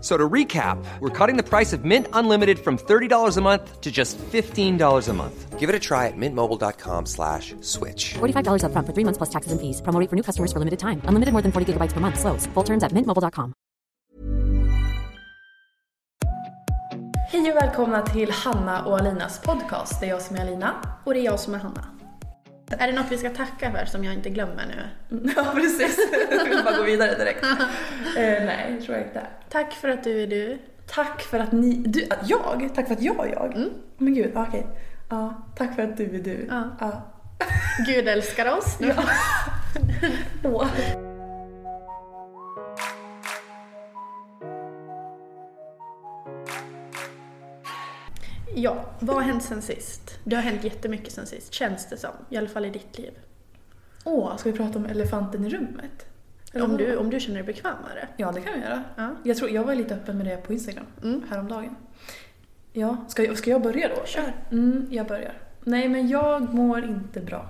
So to recap, we're cutting the price of Mint Unlimited from $30 a month to just $15 a month. Give it a try at mintmobile.com slash switch. $45 up front for three months plus taxes and fees. Promo rate for new customers for limited time. Unlimited more than 40 gigabytes per month. Slows. Full terms at mintmobile.com. Hej och välkomna till Hanna och Alinas podcast. Det är jag som är Alina. Och det är jag som är Hanna. Är det något vi ska tacka för som jag inte glömmer nu? Ja, precis. Jag vill bara gå vidare direkt. eh, nej, det tror jag inte. Tack för att du är du. Tack för att ni... Du, jag? Tack för att jag är jag? Mm. Men gud, ja, okej. Ja, tack för att du är du. Ja. Ja. Gud älskar oss. Nu. Åh. Ja, vad har hänt sen sist? Det har hänt jättemycket sen sist, känns det som. I alla fall i ditt liv. Åh, ska vi prata om elefanten i rummet? Eller Om du, om du känner dig bekvämare. Ja, det kan vi göra. Ja. Jag, tror, jag var lite öppen med det på Instagram Mm. häromdagen. Ja, ska, jag- ska jag börja då? Kör. Mm, jag börjar. Nej, men jag mår inte bra.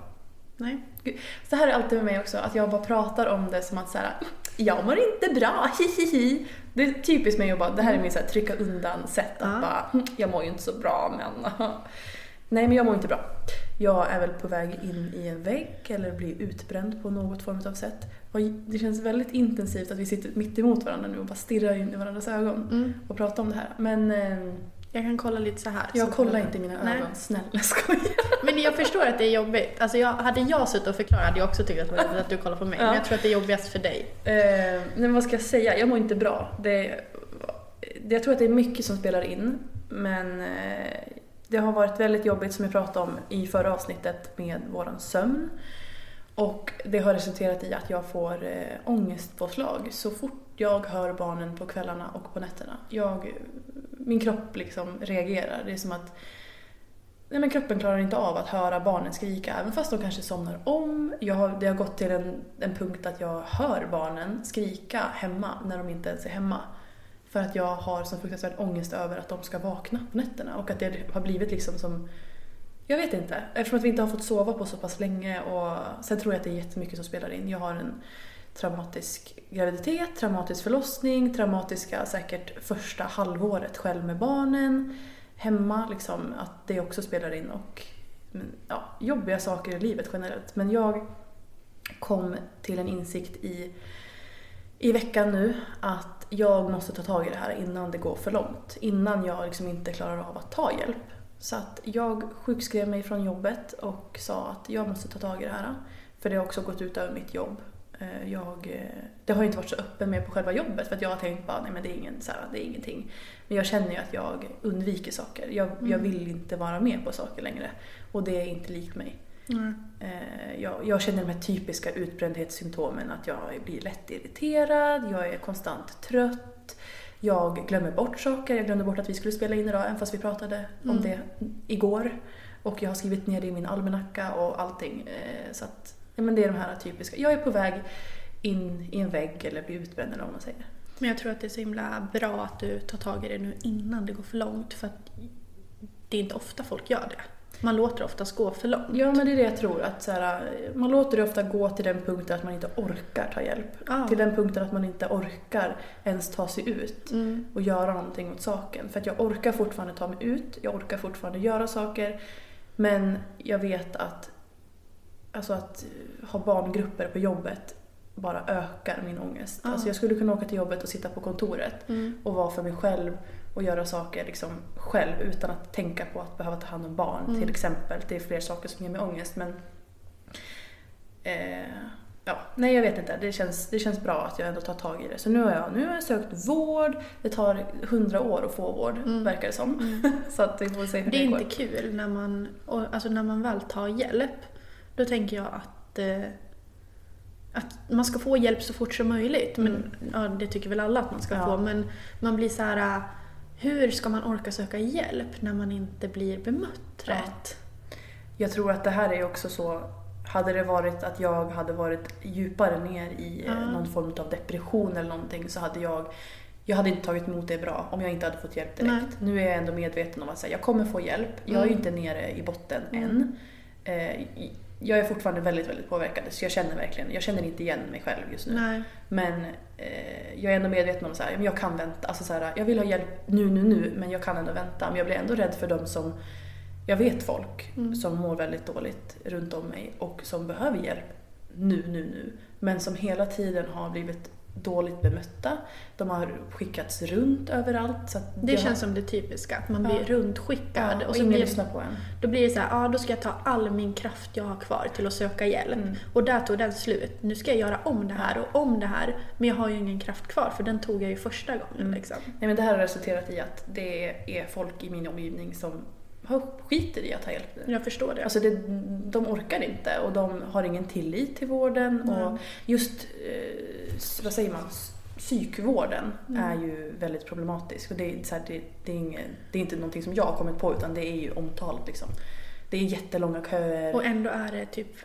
Nej. Gud, Så här är alltid med mig också, att jag bara pratar om det som att så här, jag mår inte bra, hihihi. Det är typiskt mig att bara, det här är min så här, trycka undan sätt att Ja. bara, "Hm, jag mår ju inte så bra men Nej men jag mår inte bra. Jag är väl på väg in i en vägg eller blir utbränd på något form av sätt. Och det känns väldigt intensivt att vi sitter mitt emot varandra nu och bara stirrar in i varandras ögon Mm. och pratar om det här. Men eh, Jag kan kolla lite så här. jag så kollar inte i mina Nej. ögon, snälla skojar. Men jag förstår att det är jobbigt. Alltså jag, hade jag suttit och förklarat hade jag också tyckt att det var jobbigt att du kollar på mig. Ja. Men jag tror att det är jobbigast för dig. Eh, men vad ska jag säga? Jag mår inte bra. Det, det, jag tror att det är mycket som spelar in. Men eh, det har varit väldigt jobbigt som jag pratade om i förra avsnittet med våran sömn. Och det har resulterat i att jag får eh, ångestpåslag så fort jag hör barnen på kvällarna och på nätterna. Jag, min kropp liksom reagerar. Det är som att Nej, men kroppen klarar inte av att höra barnen skrika, även fast de kanske somnar om. Jag har, det har gått till en, en punkt att jag hör barnen skrika hemma när de inte ens är hemma. För att jag har så fruktansvärd ångest över att de ska vakna på nätterna och att det har blivit liksom som... Jag vet inte, eftersom att vi inte har fått sova på så pass länge och sen tror jag att det är jättemycket som spelar in. Jag har en traumatisk graviditet, traumatisk förlossning, traumatiska säkert första halvåret själv med barnen hemma, liksom, att det också spelar in och men, ja, jobbiga saker i livet generellt. Men jag kom till en insikt i, i veckan nu att jag måste ta tag i det här innan det går för långt. Innan jag liksom inte klarar av att ta hjälp. Så att jag sjukskrev mig från jobbet och sa att jag måste ta tag i det här. För det har också gått ut över mitt jobb. Eh, Jag, eh, det har inte varit så öppen med på själva jobbet för att jag har tänkt bara nej men det är, ingen, så här, det är ingenting. Men jag känner ju att jag undviker saker. Jag, jag vill inte vara med på saker längre. Och det är inte likt mig. Eh, Jag, jag känner de här typiska utbrändhetssymptomen att jag blir lätt irriterad, jag är konstant trött, jag glömmer bort saker. Jag glömde bort att vi skulle spela in idag även fast vi pratade om det igår. Och jag har skrivit ner det i min almanacka och allting. Så att, ja, men det är de här typiska. Jag är på väg in i en vägg eller blir utbränd eller vad man säger. Men jag tror att det är så himla bra att du tar tag i det nu innan det går för långt. För att det är inte ofta folk gör det. Man låter oftast gå för långt. Ja men det är det jag tror. Att så här, man låter det ofta gå till den punkten att man inte orkar ta hjälp. Ja. Till den punkten att man inte orkar ens ta sig ut Mm. och göra någonting åt saken. För att jag orkar fortfarande ta mig ut, jag orkar fortfarande göra saker. Men jag vet att, alltså att ha barngrupper på jobbet bara ökar min ångest. Ja. Alltså jag skulle kunna åka till jobbet och sitta på kontoret Mm. och vara för mig själv och göra saker liksom själv utan att tänka på att behöva ta hand om barn Mm. till exempel. Det är fler saker som ger mig ångest men eh, ja, nej jag vet inte. Det känns, det känns bra att jag ändå tar tag i det. Så nu har jag, nu har jag sökt vård. Det tar hundra år att få vård verkar det som. Så att vi får se hur Mm. Det det, är går. inte kul när man, alltså när man väl tar hjälp. Då tänker jag att, eh, att man ska få hjälp så fort som möjligt. Men, ja, det tycker väl alla att man ska Ja. få. Men man blir så här. Hur ska man orka söka hjälp när man inte blir bemött Ja. rätt? Jag tror att det här är också så, hade det varit att jag hade varit djupare ner i Ja. någon form av depression eller någonting så hade jag jag hade inte tagit emot det bra om jag inte hade fått hjälp direkt. Nu är jag ändå medveten om att säga, jag kommer få hjälp. Jag är ju Mm. inte nere i botten än. Eh, jag är fortfarande väldigt, väldigt påverkad så jag känner verkligen, jag känner inte igen mig själv just nu. Nej. Men eh, jag är ändå medveten om att jag kan vänta. Alltså, så här, jag vill ha hjälp nu, nu, nu, men jag kan ändå vänta. Men jag blir ändå rädd för dem som, jag vet folk som mår väldigt dåligt runt om mig och som behöver hjälp nu, nu, nu. Men som hela tiden har blivit dåligt bemötta. De har skickats runt överallt. Så Det jag- känns som det typiska, att man blir Ja. rundskickad. ja, och så ingen blir, lyssnar på en. Då blir det så här, ja då ska jag ta all min kraft jag har kvar till att söka hjälp. Mm. Och där tog den slut. Nu ska jag göra om det här och om det här. Men jag har ju ingen kraft kvar för den tog jag ju första gången. Mm. Liksom. Nej, men det här har resulterat i att det är folk i min omgivning som skiter i att ta hjälp nu. Jag förstår det. Alltså det, de orkar inte och de har ingen tillit till vården. Och just, eh, vad säger man, psykvården är ju väldigt problematisk. Och det, är så här, det, det, är inget, det är inte någonting som jag har kommit på utan det är ju omtalat. Liksom. Det är jättelånga köer. Och ändå är det typ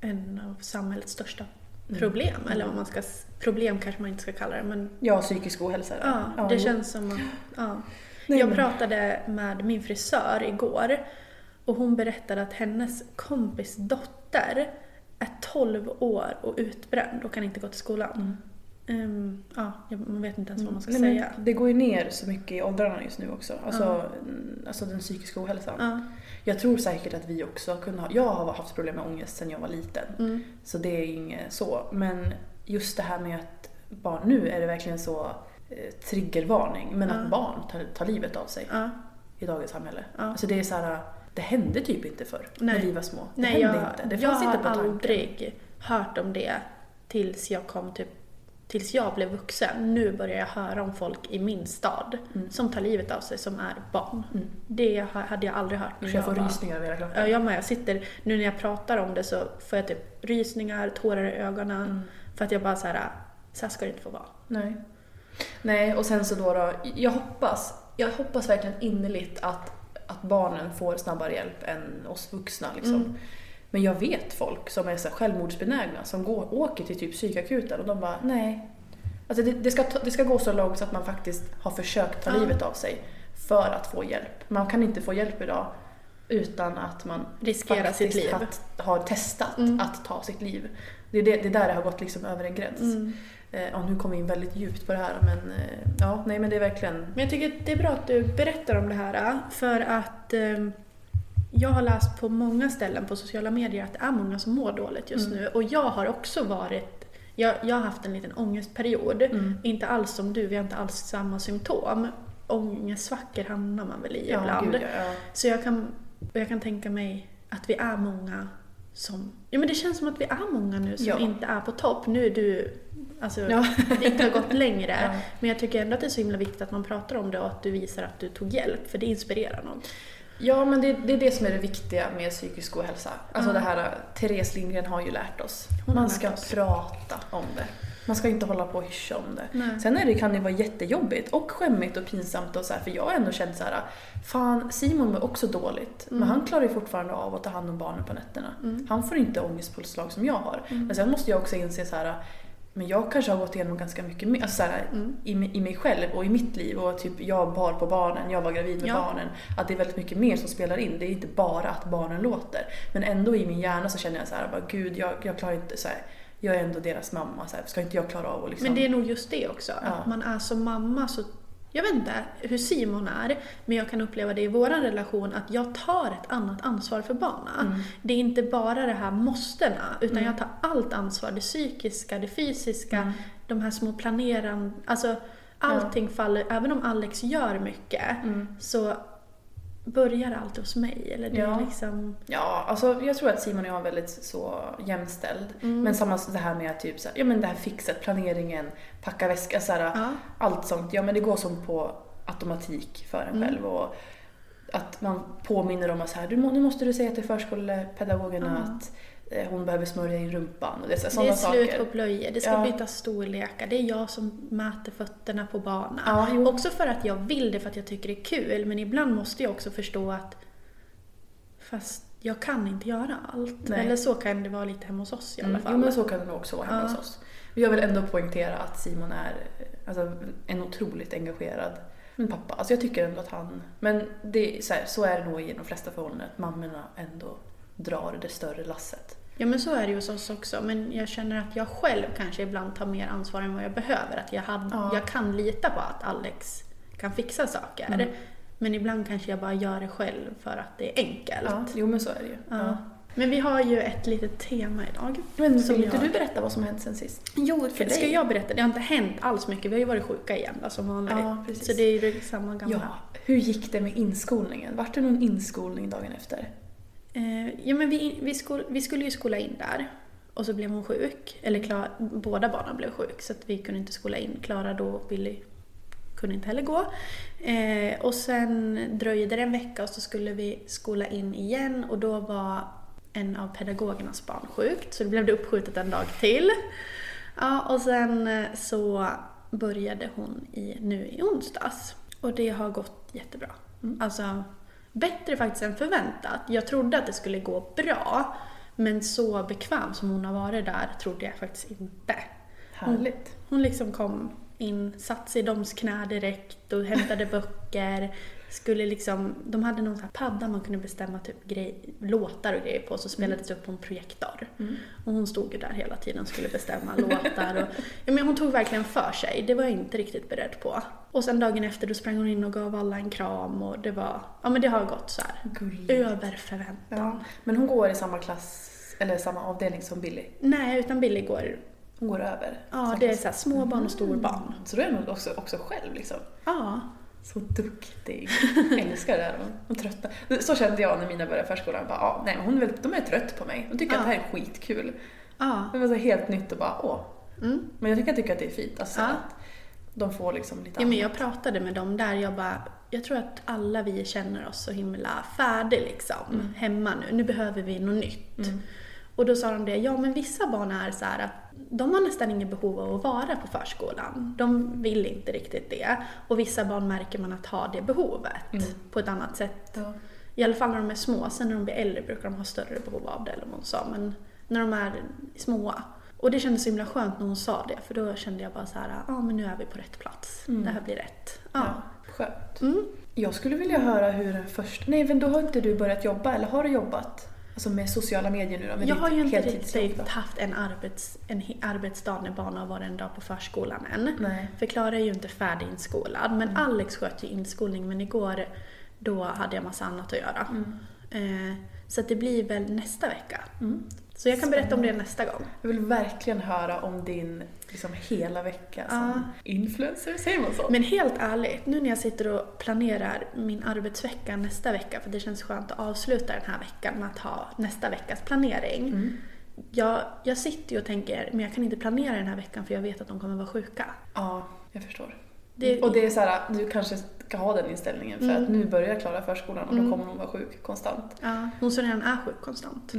en av samhällets största Mm. problem. Eller vad man ska, problem kanske man inte ska kalla det. Men Ja, psykisk ohälsa. ja, det känns som att... Ja. Nej, jag pratade med min frisör igår. Och hon berättade att hennes kompis dotter är 12 år och utbränd och kan inte gå till skolan. Ehm, ja, jag- man vet inte ens vad man ska Mm. Nej, säga. det går ju ner så mycket i åldrarna just nu också. Alltså, mm, alltså den psykiska ohälsan. Ja. Jag tror säkert att vi också kunde ha... Jag har haft problem med ångest sedan jag var liten. Mm. Så det är inget så. Men just det här med att barn... Nu är det verkligen så triggervarning. Men att barn tar, tar livet av sig i dagens samhälle. Ja. Alltså det är så här... Det hände typ inte förr när Nej. vi var små. Det Nej, hände jag, inte. Det jag fanns har inte på tanken. aldrig hört om det tills jag kom typ Tills jag blev vuxen. Nu börjar jag höra om folk i min stad Mm. som tar livet av sig som är barn. Det ha- hade jag aldrig hört när Så jag får rysningar över hela jag med. Jag sitter, nu när jag pratar om det så får jag typ rysningar, tårar i ögonen. Mm. För att jag bara så här, så här ska det inte få vara. Nej. Nej, och sen så då, då jag hoppas, jag hoppas verkligen innerligt att, att barnen får snabbare hjälp än oss vuxna liksom. Mm. Men jag vet folk som är så självmordsbenägna som går, åker till typ psykakuten och de bara nej. Alltså det, det, ska, ta- det ska gå så långt så att man faktiskt har försökt ta Ja. livet av sig för att få hjälp. Man kan inte få hjälp idag utan att man Riskera sitt liv. Har, har testat Mm. att ta sitt liv. Det är, det, det är där det har gått liksom över en gräns. Mm. Eh, och nu kommer vi in väldigt djupt på det här men eh, ja, nej men det är verkligen Men jag tycker det är bra att du berättar om det här. För att eh, jag har läst på många ställen på sociala medier att det är många som mår dåligt just Mm. nu. Och jag har också varit, jag, jag har haft en liten ångestperiod. Mm. Inte alls som du, vi har inte alls samma symptom. Ångestsvackor hamnar man väl i ibland. gud, ja, ja. Så jag kan, jag kan tänka mig att vi är många som... Ja men det känns som att vi är många nu som Ja. inte är på topp. Nu är du... Alltså, Ja. det inte har gått längre. Ja. Men jag tycker ändå att det är så himla viktigt att man pratar om det och att du visar att du tog hjälp. För det inspirerar nog. Ja, men det, det är det som är det viktiga med psykisk ohälsa. Alltså Ja. det här, Therese Lindgren har ju lärt oss. Hon Man ska oss. prata om det. Man ska inte hålla på och hyscha om det. Nej. Sen är det, kan det vara jättejobbigt och skämmigt och pinsamt och så här, för jag har ändå känt så här, fan Simon mår också dåligt, Mm. men han klarar ju fortfarande av att ta hand om barnen på nätterna. Han får inte ångestpåslag som jag har. Mm. Men sen måste jag också inse så här, men jag kanske har gått igenom ganska mycket mer, alltså såhär, Mm. i, i mig själv och i mitt liv och typ jag bar på barnen, jag var gravid med Ja. barnen. Att det är väldigt mycket mer som spelar in. Det är inte bara att barnen låter. Men ändå i min hjärna så känner jag så här, bara, gud jag, jag klarar inte så här. Jag är ändå deras mamma, så här, ska inte jag klara av att liksom... Men det är nog just det också, Ja. att man är som mamma så jag vet inte hur Simon är, men jag kan uppleva det i vår relation att jag tar ett annat ansvar för barnen. Mm. Det är inte bara det här måstena, utan jag tar allt ansvar. Det psykiska, det fysiska, Mm. de här små planerande... Alltså, allting faller, även om Alex gör mycket, Mm. så börjar alltid hos mig. Eller det Ja. är liksom... Ja, alltså jag tror att Simon och jag är väldigt så jämställd. Mm. Men samma det här med typ så här, ja men det här fixet, planeringen, packa väska, så här, Ja. allt sånt. Ja men det går som på automatik för en Mm. själv. Och att man påminner om att så här, du nu måste du säga till förskolepedagogerna Ja. att hon behöver smörja in rumpan. Och det är, så Det är slut saker. på blöjor, det ska Ja. bytas storlekar, det är jag som mäter fötterna på barnen. Ja, också för att jag vill det, för att jag tycker det är kul, men ibland måste jag också förstå att fast jag kan inte göra allt. Nej. Eller så kan det vara lite hemma hos oss i alla Mm, fall. jo men så kan det nog också vara hemma Ja. hos oss. Men Jag vill ändå poängtera att Simon är eh, alltså, en otroligt engagerad men pappa. Alltså jag tycker ändå att han... Men det, så, här, så är det nog i de flesta förhållanden, att mammorna ändå drar det större lasset. Ja men så är det ju hos oss också, men jag känner att jag själv kanske ibland tar mer ansvar än vad jag behöver. Att jag, hade, Ja. jag kan lita på att Alex kan fixa saker. Mm. Men ibland kanske jag bara gör det själv för att det är enkelt. Ja, jo men så är det ju. Ja. Men vi har ju ett litet tema idag. Men vill inte jag- du berätta vad som hänt sen sist? Jo, För för ska dig? jag berätta? Det har inte hänt alls mycket. Vi har ju varit sjuka igen då, som vanligt. Ja, precis. Så det är ju samma gamla. Ja, hur gick det med inskolningen? Vart det någon inskolning dagen efter? Eh, ja men vi, vi, skol, vi skulle ju skola in där. Och så blev hon sjuk. Eller Klara, båda barnen blev sjuk så vi kunde inte skola in. Klara då och Billy kunde inte heller gå. Eh, och sen dröjde det en vecka och så skulle vi skola in igen och då var en av pedagogernas barn sjukt så då blev det uppskjutet en dag till. Ja, och sen eh, så började hon i, nu i onsdags. Och det har gått jättebra. Alltså, bättre faktiskt än förväntat. Jag trodde att det skulle gå bra, men så bekväm som hon har varit där trodde jag faktiskt inte. Härligt. Hon liksom kom in, satt sig i doms knä direkt och hämtade böcker. Skulle liksom, de hade någon sån här padda man kunde bestämma typ grej, låtar och grejer på så spelades det upp på en projektor. Och hon stod ju där hela tiden och skulle bestämma låtar. Och, ja, men hon tog verkligen för sig, det var jag inte riktigt beredd på. Och sen dagen efter då sprang hon in och gav alla en kram och det var, ja men det har gått så här över förväntan. Ja. Men hon går i samma klass, eller samma avdelning som Billy. Nej, utan Billy går, Hon går över. ja det är så här småbarn och storbarn. Så då är hon också, också själv liksom. Ja. Så duktig. Jag älskar det här. Hon tröttnar. Så kände jag när mina började förskolan. Bara, ah, nej, hon de är trött på mig. De tycker Ja. att det här är skitkul. Ja. Det var så helt nytt och bara åh. Mm. Men jag tycker, jag tycker att det är fint. Alltså, Ja. att de får liksom lite Ja, men jag pratade med dem där, jag bara, jag tror att alla vi känner oss så himla färdig liksom, hemma nu. Nu behöver vi något nytt. Och då sa de det, ja men vissa barn är så här att de har nästan inget behov av att vara på förskolan. De vill inte riktigt det. Och vissa barn märker man att har det behovet på ett annat sätt. Ja. I alla fall när de är små. Sen när de blir äldre brukar de ha större behov av det, eller vad hon sa. Men när de är små. Och det kändes så himla skönt när hon sa det, för då kände jag bara så här, ja men nu är vi på rätt plats. Det här blir rätt. Ja. Ja, skönt. Mm. Jag skulle vilja höra hur den första... Nej, men då har inte du börjat jobba, eller har du jobbat? Alltså med sociala medier nu då? Med Jag har ju inte riktigt haft en, arbets, en arbetsdag när barnen har varit en dag på förskolan än. Nej. För Klara är ju inte färdiginskolad. Men Alex sköt ju inskolning, men igår då hade jag massa annat att göra. Eh, så att det blir väl nästa vecka. Så jag kan berätta om det nästa gång. Jag vill verkligen höra om din liksom, hela vecka som influencer, säger man så? Men helt ärligt, nu när jag sitter och planerar min arbetsvecka nästa vecka, för det känns skönt att avsluta den här veckan med att ha nästa veckas planering. Jag, jag sitter ju och tänker, men jag kan inte planera den här veckan för jag vet att de kommer vara sjuka. Ja, jag förstår. Det- Och det är så här, du kanske ska ha den inställningen för Mm. att nu börjar Klara förskolan och då kommer hon vara sjuk konstant. Ja, hon som redan är sjuk konstant.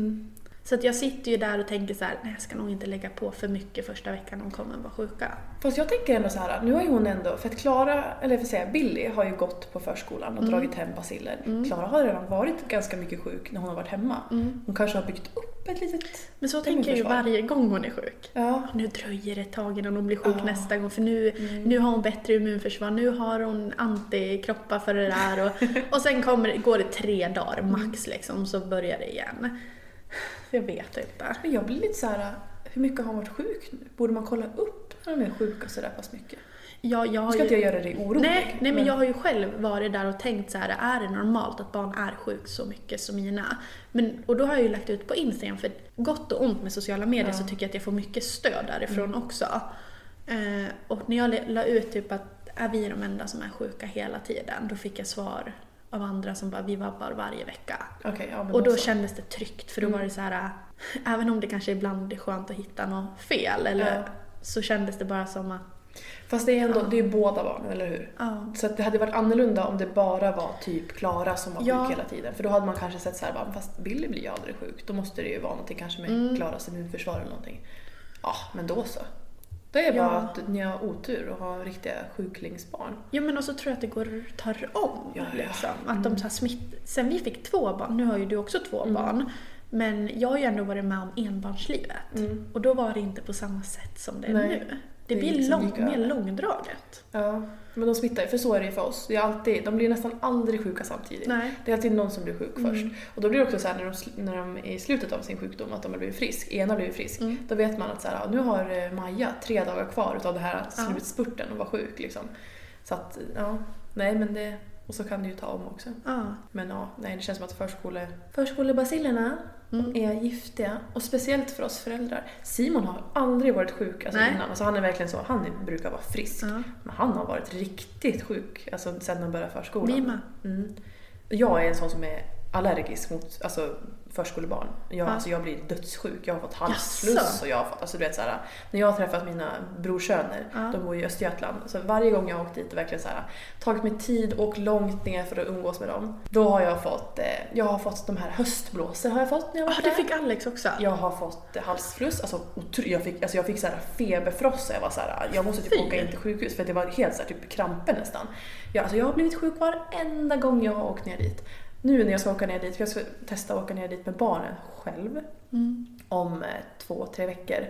Så att jag sitter ju där och tänker så här, nej jag ska nog inte lägga på för mycket första veckan de kommer vara sjuka. Fast jag tänker ändå så här, nu har ju hon ändå, för att Klara, eller för att säga Billy har ju gått på förskolan och Mm. dragit hem basiller. Klara har redan varit ganska mycket sjuk när hon har varit hemma. Mm. Hon kanske har byggt upp ett litet Men så tänker jag ju varje gång hon är sjuk. Ja. Nu dröjer det ett tag innan hon blir sjuk Ja. nästa gång för nu, nu har hon bättre immunförsvar, nu har hon antikroppar för det där och, och sen kommer, går det tre dagar max liksom så börjar det igen. Jag vet inte. Men jag blir lite så här, hur mycket har varit sjuk nu? Borde man kolla upp när de är sjuka sådär pass mycket? Jag, jag Nu ska ju, inte jag göra dig orolig. nej, nej men jag har ju själv varit där och tänkt så här, är det normalt att barn är sjuk så mycket som mina? Men, och då har jag ju lagt ut på Instagram, för gott och ont med sociala medier så tycker jag att jag får mycket stöd därifrån Mm. också. Eh, och när jag la ut typ att är vi de enda som är sjuka hela tiden? Då fick jag svar av andra som bara, vi vabbar varje vecka. Okej, ja, Och då så. kändes det tryggt för då Mm. var det så här, äh, även om det kanske ibland är skönt att hitta något fel eller Ja. så kändes det bara som att, Fast det är ändå, Ja. det är båda barnen, eller hur? ja. Så det hade varit annorlunda om det bara var typ Klara som var sjuk Ja. hela tiden. För då hade man kanske sett så här, bara, fast Billy blir ju aldrig sjuk. Då måste det ju vara någonting kanske med Mm. Klaras immunförsvar eller någonting. Ja, men då så. Det är Ja. bara att ni har otur och har riktiga sjuklingsbarn. Ja men också tror jag att det går tar om. Ja, ja. Liksom. Att de så här smitt... Sen vi fick två barn, nu har ju du också två barn, men jag har ju ändå varit med om enbarnslivet. Och då var det inte på samma sätt som det är Nej. nu. Det, Det blir liksom lång, mer långdraget. Ja, men de smittar ju, för så är det ju för oss. Det är alltid, de blir nästan aldrig sjuka samtidigt. Nej. Det är alltid någon som blir sjuk först. Och då blir det också så här när de, när de är i slutet av sin sjukdom, att de har blivit frisk, ena blivit frisk, då vet man att så här, nu har eh, Maja tre dagar kvar utav det här slutspurten och vara sjuk liksom. Så att, ja, nej men det, och så kan det ju ta om också. Ja. Men ja, nej det känns som att förskole, förskolebacillerna är giftiga. Och speciellt för oss föräldrar. Simon har aldrig varit sjuk alltså Nej. innan. Alltså han är verkligen så, han brukar vara frisk. Ja. Men han har varit riktigt sjuk alltså, sen han började förskolan. Med. Mm. Jag är en sån som är allergisk mot alltså, förskolebarn. Jag, Ja. alltså, jag blir dödssjuk. Jag har fått halsfluss Jaså? och jag har fått, alltså, du vet, så här, när jag har träffat mina brorsöner, Ja. de bor i Östergötland, så varje gång jag har åkt dit och verkligen så här, tagit mig tid och långt ner för att umgås med dem, då har jag fått, eh, jag har fått de här höstblåsor har jag fått när jag var det där. fick Alex också. Jag har fått halsfluss, alltså, jag fick, alltså jag fick så här feberfrossa. Jag var så här, jag måste typ Fy. åka in till sjukhus för det var helt så här, typ kramper nästan. Jag, alltså jag har blivit sjuk varenda gång jag har åkt ner dit. Nu när jag ska åka ner dit, för jag ska testa att åka ner dit med barnen själv om eh, två, tre veckor.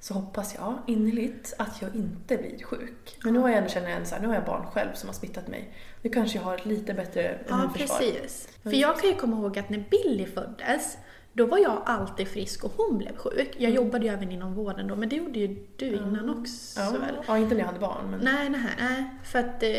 Så hoppas jag innerligt att jag inte blir sjuk. Men nu har jag ändå känner jag så här, nu har jag barn själv som har smittat mig. Nu kanske jag har ett lite bättre Ja, precis. För jag kan ju komma ihåg att när Billy föddes, då var jag alltid frisk och hon blev sjuk. Jag jobbade ju även inom vården då, men det gjorde ju du innan också Ja, väl? ja, inte när jag hade barn men... Nej, nej, nej. För att eh,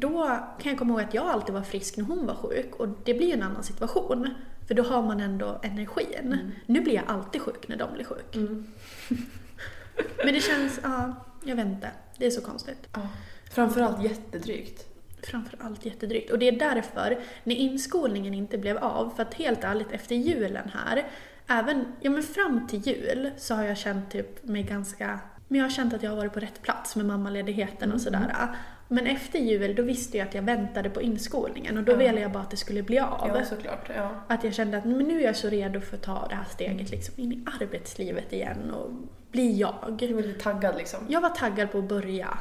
då kan jag komma ihåg att jag alltid var frisk när hon var sjuk och det blir ju en annan situation. För då har man ändå energin. Nu blir jag alltid sjuk när de blir sjuk. Men det känns, ja, jag vet inte. Det är så konstigt. Ja. Framförallt jättedrygt. Framförallt jättedrygt. Och det är därför, när inskolningen inte blev av, för att helt ärligt efter julen här, även, ja men fram till jul så har jag känt typ mig ganska, men jag har känt att jag har varit på rätt plats med mammaledigheten och sådär. Men efter jul, då visste jag att jag väntade på inskolningen och då ville jag bara att det skulle bli av. Ja, såklart. Ja. Att jag kände att men nu är jag så redo för att ta det här steget liksom in i arbetslivet igen och bli jag. Du var lite taggad liksom. Jag var taggad på att börja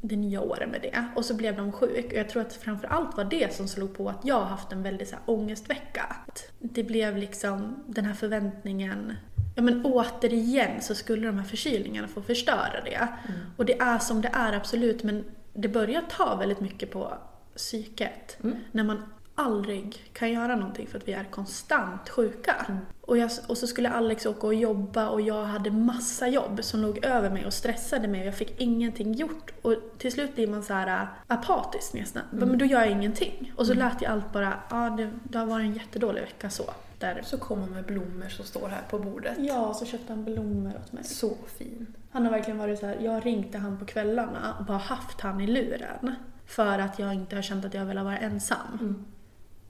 det nya året med det. Och så blev de sjuk. Och jag tror att framför allt var det som slog på att jag har haft en väldigt så här, ångestvecka. Det blev liksom den här förväntningen. Ja men återigen så skulle de här förkylningarna få förstöra det. Och det är som det är absolut men det börjar ta väldigt mycket på psyket. När man aldrig kan göra någonting för att vi är konstant sjuka. Och, jag, och så skulle Alex åka och jobba och jag hade massa jobb som låg över mig och stressade mig och jag fick ingenting gjort. Och till slut blir man så här äh, apatisk nästan. Men då gör jag ingenting. Och så lät jag allt bara, ja det, det har varit en jättedålig vecka så. Där. Så kom han med blommor som står här på bordet. Ja, så köpte han blommor åt mig. Så fin. Han har verkligen varit så här, jag ringde han på kvällarna och bara haft han i luren. För att jag inte har känt att jag vill vara ensam.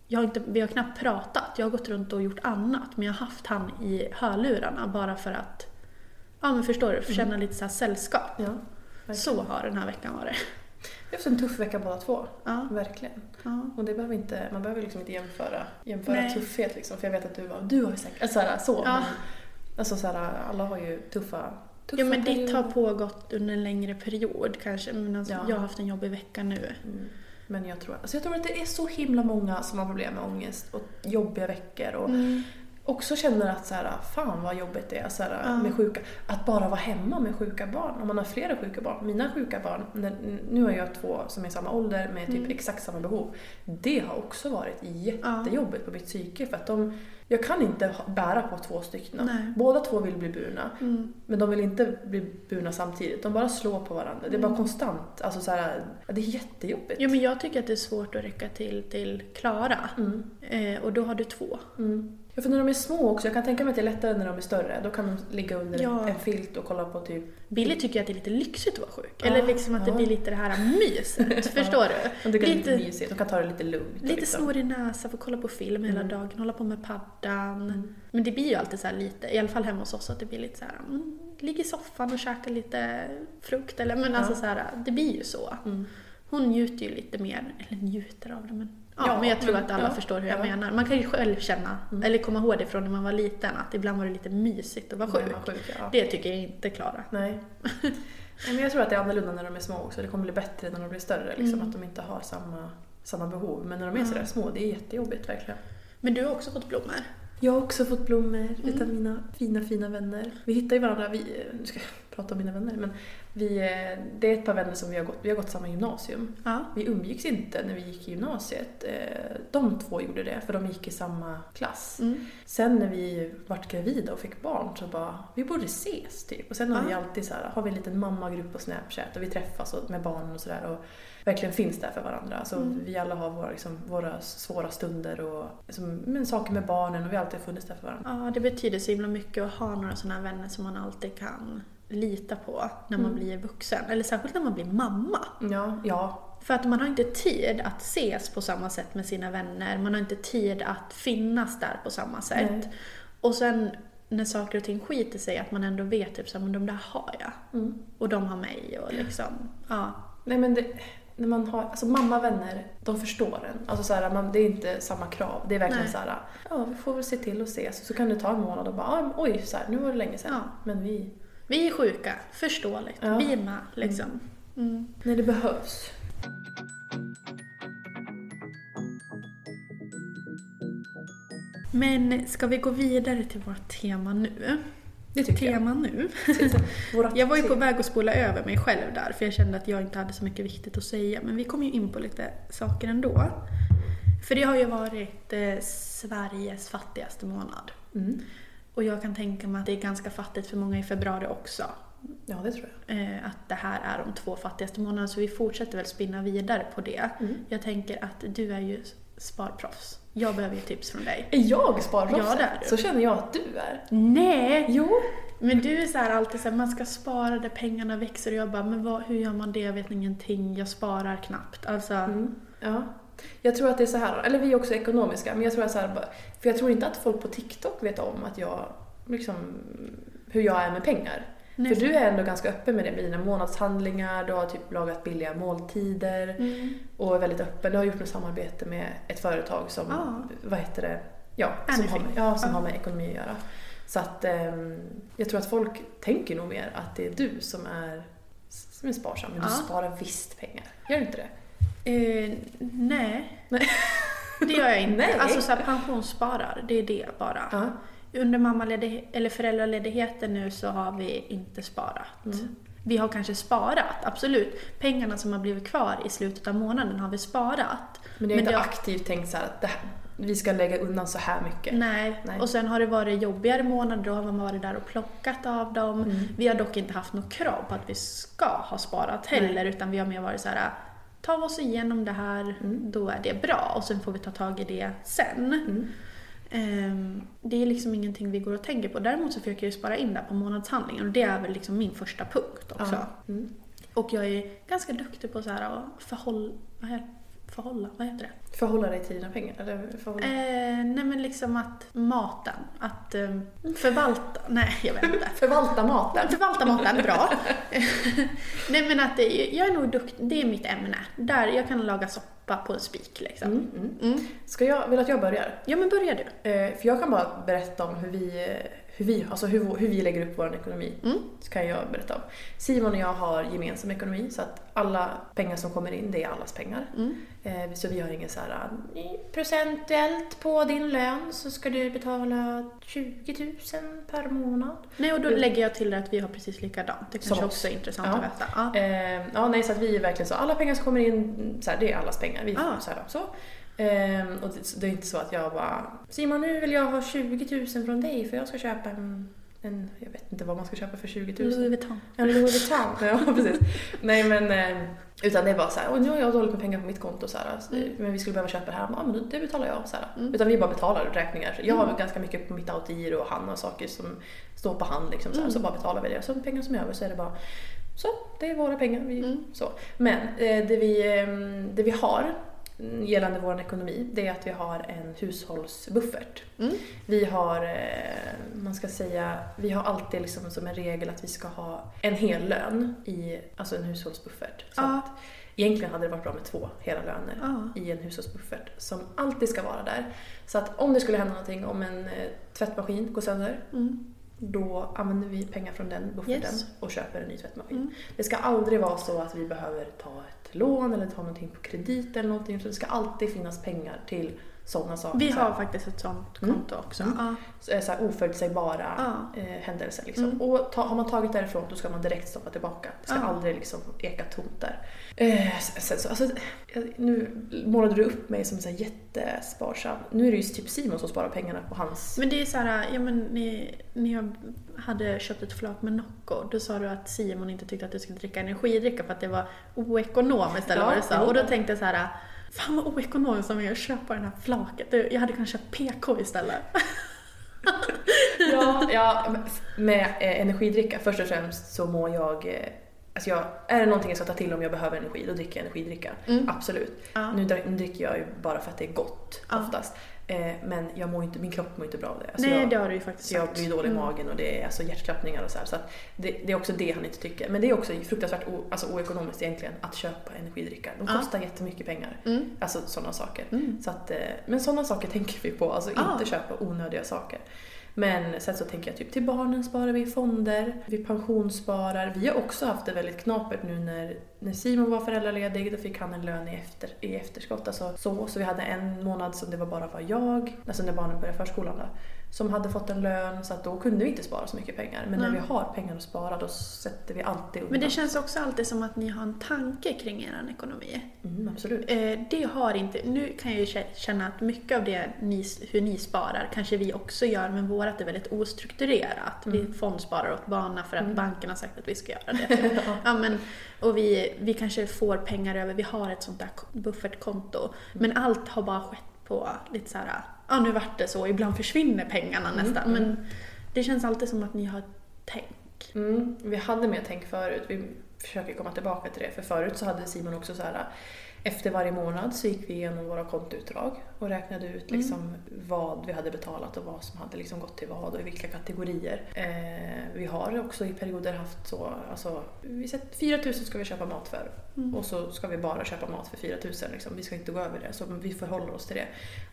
Jag har inte, vi har knappt pratat, jag har gått runt och gjort annat. Men jag har haft han i hörlurarna bara för att, ja men förstår du, känna lite så här sällskap. Ja. Så har den här veckan varit. Vi har haft en tuff vecka båda två. Ja. Verkligen. Ja. Och det behöver inte, man behöver liksom inte jämföra, jämföra Nej. tuffhet liksom. För jag vet att du var, du har ju säkert, alltså såhär, så. Ja. Men, alltså såhär, alla har ju tuffa, tuffa Ja men ditt perioder. har pågått under en längre period kanske. Men alltså, Ja. jag har haft en jobbig vecka nu. Mm. Men jag tror, alltså jag tror att det är så himla många som har problem med ångest och jobbiga veckor och Mm. Också känner att så här, fan vad jobbigt det är så här, Ja. med sjuka, att bara vara hemma med sjuka barn. Om man har flera sjuka barn. Mina sjuka barn, nu har jag två som är samma ålder med typ Mm. exakt samma behov. Det har också varit jättejobbigt på mitt psyke för att de, jag kan inte bära på två stycken. Nej. Båda två vill bli burna. Mm. Men de vill inte bli burna samtidigt. De bara slår på varandra. Det är bara konstant. Alltså så här, det är jättejobbigt. Jo men jag tycker att det är svårt att räcka till till Klara. Mm. Eh, och då har du två. Ja, för när de är små också, jag kan tänka mig att det är lättare när de är större. Då kan de ligga under Ja. en filt och kolla på typ... Billy tycker att det är lite lyxigt att vara sjuk. Ja, Eller liksom att det ja. blir lite det här myset. Förstår du? De tycker det är Lite, lite mysigt, de kan ta det lite lugnt. lite liksom. snorig näsa, få kolla på film hela Mm. dagen, hålla på med paddan. Mm. Men det blir ju alltid så här lite, i alla fall hemma hos oss, att det blir lite så här, mm, ligga i soffan och käka lite frukt eller men alltså så här, det blir ju så. Mm. Hon njuter ju lite mer, eller njuter av det men Ja, men jag tror men- att alla ja, förstår hur jag ja. menar. Man kan ju själv känna, Mm. eller komma ihåg det från när man var liten, att ibland var det lite mysigt att vara sjuk. är sjuk, ja. Det tycker jag inte Klara. Nej. Men jag tror att det är annorlunda när de är små också. Det kommer bli bättre när de blir större. Liksom, Mm. Att de inte har samma, samma behov. Men när de är sådär små, det är jättejobbigt verkligen. Men du har också fått blommor. Jag har också fått blommor Mm. utav mina fina, fina vänner. Vi hittar ju varandra, vi, nu ska jag prata om mina vänner, men vi, eh, det är ett par vänner som vi har gått, vi har gått samma gymnasium. Ja. Vi umgicks inte när vi gick i gymnasiet. Eh, De två gjorde det, för de gick i samma klass. Mm. Sen när vi vart gravida och fick barn så bara, vi borde ses typ. Och sen har Ja. vi alltid så här, har vi en liten mammagrupp på Snapchat och vi träffas med barnen och sådär verkligen finns där för varandra. Så Mm. vi alla har våra, liksom, våra svåra stunder och liksom, men saker med barnen och vi har alltid funnits där för varandra. Ja, det betyder så himla mycket att ha några sådana vänner som man alltid kan lita på när man Mm. blir vuxen. Eller särskilt när man blir mamma. Ja, ja. För att man har inte tid att ses på samma sätt med sina vänner. Man har inte tid att finnas där på samma sätt. Nej. Och sen när saker och ting skiter sig, att man ändå vet typ så här, men de där har jag. Mm. Och de har mig och liksom, ja. Nej men det, när man har, alltså mammavänner, de förstår en. Alltså så här, man, det är inte samma krav. Det är verkligen Nej. så här, ja vi får väl se till att ses. Så kan det ta en månad och bara, oj, så här, nu var det länge sedan. Ja. Men vi, Vi är sjuka, förståeligt. Ja. Vi är med liksom. Mm. när det behövs. Men ska vi gå vidare till vårt tema nu? Det tycker Tema nu. jag. Våra Jag var ju på väg att spola över mig själv där för jag kände att jag inte hade så mycket viktigt att säga. Men vi kom ju in på lite saker ändå. För det har ju varit eh, Sveriges fattigaste månad. Mm. Och jag kan tänka mig att det är ganska fattigt för många i februari också. Ja, det tror jag. Eh, att det här är de två fattigaste månaderna så vi fortsätter väl spinna vidare på det. Mm. Jag tänker att du är ju sparproffs. Jag behöver ju tips från dig. Är jag sparproffset? Ja, det. Så känner jag att du är. Nej! Jo. Men du är så här alltid så här, man ska spara där pengarna växer och jag bara, men vad, hur gör man det? Jag vet ingenting, jag sparar knappt. Alltså, Mm. Ja. Jag tror att det är så här, eller vi är också ekonomiska, men jag tror att så här, för jag tror inte att folk på TikTok vet om att jag, liksom, hur jag är med pengar. Nej. För du är ändå ganska öppen med det, med dina månadshandlingar, du har typ lagat billiga måltider Mm. och är väldigt öppen. Du har gjort något samarbete med ett företag som, Ja. vad heter det, ja, som, har med, ja, som Ja. har med ekonomi att göra. Så att ehm, jag tror att folk tänker nog mer att det är du som är, som är sparsam, men du Ja. sparar visst pengar. Gör du inte det? Eh, nej. Nej. Det gör jag inte. Nej. Alltså så här, pensionssparar, det är det bara. Under mammaledig- eller föräldraledigheten nu så har vi inte sparat. Mm. Vi har kanske sparat, absolut. Pengarna som har blivit kvar i slutet av månaden har vi sparat. Men det är inte det- aktivt tänkt så här att det här, vi ska lägga undan så här mycket. Nej. Nej. och sen har det varit jobbigare månader, då har man varit där och plockat av dem. Mm. Vi har dock inte haft något krav på att vi ska ha sparat heller, utan vi har mer varit så här. Ta oss igenom det här, Mm. då är det bra och sen får vi ta tag i det sen. Mm. Ehm, det är liksom ingenting vi går och tänker på. Däremot så försöker jag spara in där på månadshandlingen och det är väl liksom min första punkt också. Mm. Och jag är ganska duktig på så här att förhåll, vad heter- förhålla, vad heter det? Förhålla dig till dina pengar? Eller förhålla... Eh, nej men liksom att maten, att eh, förvalta, nej jag vet inte. Förvalta maten. Förvalta maten, bra. nej men att det, jag är nog duktig, det är mitt ämne. Där jag kan laga soppa på en spik liksom. Mm, mm. Mm. Ska jag, vill att jag börjar? Ja men börja du. Eh, för jag kan bara berätta om hur vi, eh, hur vi, alltså hur, hur vi lägger upp vår ekonomi. Mm. Så kan jag berätta om. Simon och jag har gemensam ekonomi så att alla pengar som kommer in, det är allas pengar. Mm. Eh, så vi har ingen så här "Ni, procentuellt på din lön så ska du betala 20 000 per månad. Nej och då lägger jag till att vi har precis likadant. Det kanske Som också är intressant Ja. att veta. Ja. Eh, ja, nej, så att vi är verkligen så. Alla pengar som kommer in, så här, det är allas pengar. Vi Ah. så här, så. Eh, och det, det är inte så att jag bara Simon, nu vill jag ha 20 000 från dig för jag ska köpa en, en jag vet inte vad man ska köpa för 20 000. Louis Vuitton. En Louis Vuitton, ja precis. Nej men, eh, utan det är bara så här, "Oj, nu har jag dåligt med pengar på mitt konto så här, så, Mm. men vi skulle behöva köpa det här, ja men det betalar jag. Så här. Mm. Utan vi bara betalar räkningar. Jag har Mm. ganska mycket på mitt autogiro och han har saker som står på hand liksom, så, här, Mm. så bara betalar vi det. Så pengar som är över så är det bara så, det är våra pengar. Vi, Mm. så. Men eh, det, vi, eh, det vi har mm, gällande vår ekonomi, det är att vi har en hushållsbuffert. Mm. Vi har, eh, man ska säga, vi har alltid liksom som en regel att vi ska ha en hel lön i alltså en hushållsbuffert. Så Ja. att egentligen hade det varit bra med två hela löner Ja. i en hushållsbuffert som alltid ska vara där. Så att om det skulle hända någonting, om en eh, tvättmaskin går sönder, Mm. då använder vi pengar från den bufferten Yes. och köper en ny tvättmaskin. Mm. Det ska aldrig vara så att vi behöver ta lån eller ta någonting på kredit eller någonting. Så det ska alltid finnas pengar till sådana saker. Vi har faktiskt ett sånt Mm. konto också. Mm. Så så här oförutsägbara Ja. eh, händelser. Liksom. Mm. Och ta, har man tagit därifrån då ska man direkt stoppa tillbaka. Det ska aldrig liksom eka tomt där. Eh, sen, så, alltså, nu målade du upp mig som så här jättesparsam. Nu är det ju typ Simon som sparar pengarna på hans... Men det är så här, ja men ni, ni jag hade köpt ett flak med Nocco, då sa du att Simon inte tyckte att du skulle dricka energidricka för att det var oekonomiskt eller Ja, vad du sa. Och då tänkte jag så här, fan vad oekonomiskt av mig att köpa den här flaket. Jag hade kunnat köpa PK istället. Ja, ja med eh, energidricka, först och främst så mår jag... Eh, alltså jag, är det någonting jag ska ta till om jag behöver energi, då dricker jag energidricka. Mm. Absolut. Ja. Nu, dri- nu dricker jag ju bara för att det är gott Ja. oftast. Eh, men jag mår inte, min kropp mår inte bra av det. Alltså Nej, jag, det har du ju faktiskt jag sagt. blir dålig i Mm. magen och det är alltså hjärtklappningar och så här. Så det, det är också det han inte tycker. Men det är också fruktansvärt o, alltså oekonomiskt egentligen att köpa energidricka. De kostar jättemycket pengar. Mm. Alltså sådana saker. Mm. Så att, eh, men sådana saker tänker vi på, alltså inte köpa onödiga saker. Men sen så tänker jag typ till barnen sparar vi i fonder, vi pensionssparar. Vi har också haft det väldigt knapert nu när, när Simon var föräldraledig, då fick han en lön i, efter, i efterskott. Alltså så, så vi hade en månad som det var bara var jag, alltså när barnen började förskolan då, som hade fått en lön så att då kunde vi inte spara så mycket pengar. Men när Nej. vi har pengar att spara då sätter vi alltid undan. Men det känns också alltid som att ni har en tanke kring er ekonomi. Mm, absolut. Eh, det har inte, nu kan jag ju kä- känna att mycket av det ni, hur ni sparar kanske vi också gör, men vårat är väldigt ostrukturerat. Vi fondsparar åt barnen för att banken har sagt att vi ska göra det. ja, men, och vi, vi kanske får pengar över, vi har ett sånt där ko- buffertkonto. Men allt har bara skett på lite så här, ja nu vart det så, ibland försvinner pengarna nästan. Men det känns alltid som att ni har tänk. Mm, vi hade mer tänk förut. Vi försöker komma tillbaka till det. För förut så hade Simon också så här efter varje månad så gick vi igenom våra kontoutdrag och räknade ut liksom vad vi hade betalat och vad som hade liksom gått till vad och i vilka kategorier. Eh, vi har också i perioder haft så, alltså, vi sett 4 000 ska vi köpa mat för och så ska vi bara köpa mat för 4 000. Liksom. Vi ska inte gå över det, så vi förhåller oss till det.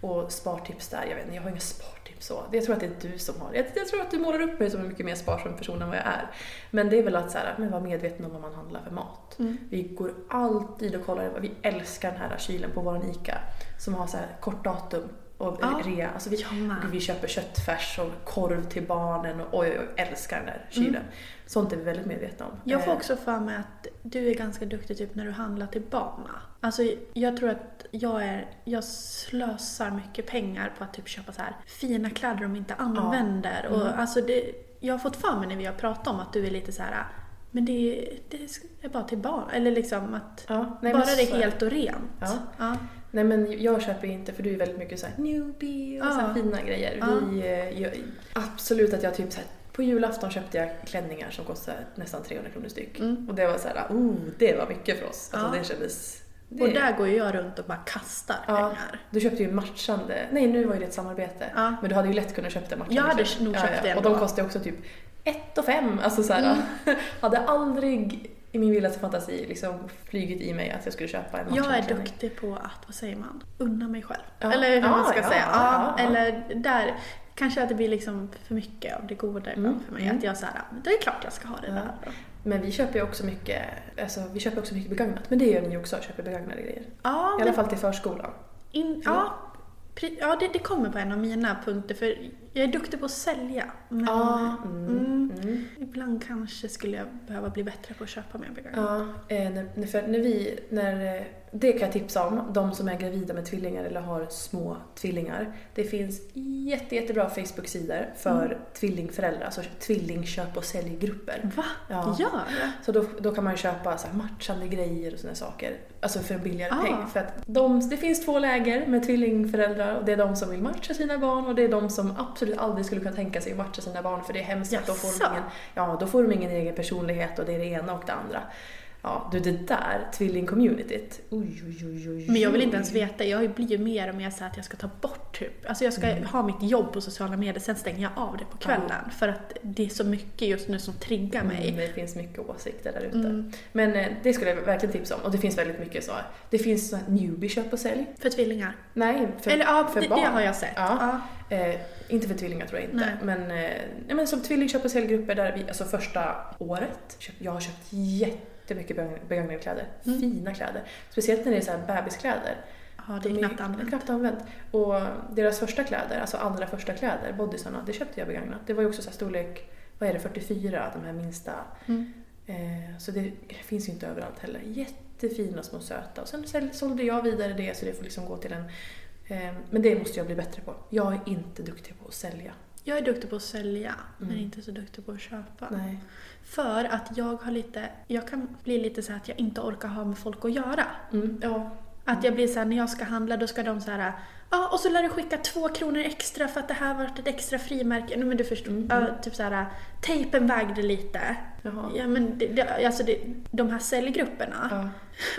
Och spartips där, jag vet inte, jag har inga spartips så. Jag tror att det är du som har. Jag, jag tror att du målar upp mig som en mycket mer sparsam person än vad jag är. Men det är väl att så här, men vara medveten om vad man handlar för mat. Vi går alltid och kollar, vi älskar den här kylen på vår ICA som har så här kort datum och Ja, rea. Alltså vi, vi köper köttfärs och korv till barnen och oj, oj, oj älskar den där kylen. Sånt är vi väldigt medvetna om. Jag får Eh, också för mig att du är ganska duktig typ när du handlar till barna. Alltså jag tror att jag är, jag slösar mycket pengar på att typ köpa så här fina kläder de inte använder. Mm. Och alltså det, jag har fått för mig när vi har pratat om att du är lite så här men det, det är bara till barn. Eller liksom att Ja, nej, bara det är helt och rent. Ja. Ja. Nej men jag köper inte för du är väldigt mycket såhär newbie och Ja. så här fina grejer. Ja. Vi, eh, jag, absolut att jag typ så här, på julafton köpte jag klänningar som kostade nästan 300 kronor styck. Mm. Och det var så här, oh det var mycket för oss. Alltså Ja. det kändes Det- Och där går ju jag runt och bara kastar Ja, pengar. du köpte ju matchande, nej nu var ju det ett samarbete. Ja. Men du hade ju lätt kunnat köpa matchande Jag hade nog köpt det Och de ändå. kostade också typ 1 och 5. Alltså så här, hade aldrig i min vildaste fantasi liksom flygit i mig att jag skulle köpa en Jag matchande är duktig på att, vad säger man, unna mig själv. Ja. Eller hur man Ja, ska ja, säga. Ja, ja, ja. Eller där, kanske att det blir liksom för mycket av det goda ibland Mm, för mig. mm. Att jag såhär, det är klart jag ska ha det Ja. där. då. Men vi köper ju också mycket, alltså vi köper också mycket begagnat. Men det gör ni också, köper begagnade grejer. Ja, I alla fall till förskolan. In, ja, pri- ja det, det kommer på en av mina punkter för jag är duktig på att sälja. Men, Ja, mm, mm, mm. Ibland kanske skulle jag behöva bli bättre på att köpa mer begagnat. Ja, eh, när, för när vi, när, eh, det kan jag tipsa om, de som är gravida med tvillingar eller har små tvillingar. Det finns jätte, jättebra Facebook-sidor för Mm. tvillingföräldrar, alltså tvillingköp och säljgrupper. Va? Ja. Gör det? Så då, då kan man köpa så matchande grejer och sådana saker. Alltså för en billigare Ah. peng. För att de, det finns två läger med tvillingföräldrar och det är de som vill matcha sina barn och det är de som absolut aldrig skulle kunna tänka sig att matcha sina barn för det är hemskt. att Då får, de ingen, ja, då får de ingen egen personlighet och det är det ena och det andra. Ja, du det där tvilling-communityt. Oj, oj, oj, oj. Men jag vill inte ens veta, jag blir ju mer och mer så att jag ska ta bort typ, alltså jag ska Mm. ha mitt jobb på sociala medier, sen stänger jag av det på kvällen. För att det är så mycket just nu som triggar mig. Mm, det finns mycket åsikter där ute. Mm. Men eh, det skulle jag verkligen tipsa om. Och det finns väldigt mycket så. Det finns så här newbie köp och sälj. För tvillingar. Nej, för, Eller ja, för det, barn. det har jag sett. Ja. Ja. Eh, inte för tvillingar tror jag inte. Nej. Men, eh, ja, men som tvillingköp och säljgrupper där vi, alltså första året, köp, jag har köpt jättemycket begagn- begagnade kläder. Mm. Fina kläder. Speciellt när det är så här bebiskläder. Ja, det är De knappt använt. knappt använt. Och deras första kläder, alltså allra första kläder, bodysarna, det köpte jag begagnat. Det var ju också så här storlek, vad är det, 44, de här minsta. Mm. Eh, så det finns ju inte överallt heller. Jättefina små söta. Och sen sålde jag vidare det så det får liksom gå till en... Eh, men det måste jag bli bättre på. Jag är inte duktig på att sälja. Jag är duktig på att sälja, men Mm. inte så duktig på att köpa. Nej. För att jag har lite, jag kan bli lite så här att jag inte orkar ha med folk att göra. Mm, ja. Att jag blir så här, när jag ska handla då ska de så här Ja, och så lär du skicka två kronor extra för att det här varit ett extra frimärke. Nej, men du förstår. Mm. Ja, typ så här, tejpen vägde lite. Jaha. Ja, men det, det, alltså det, de här säljgrupperna, Ja.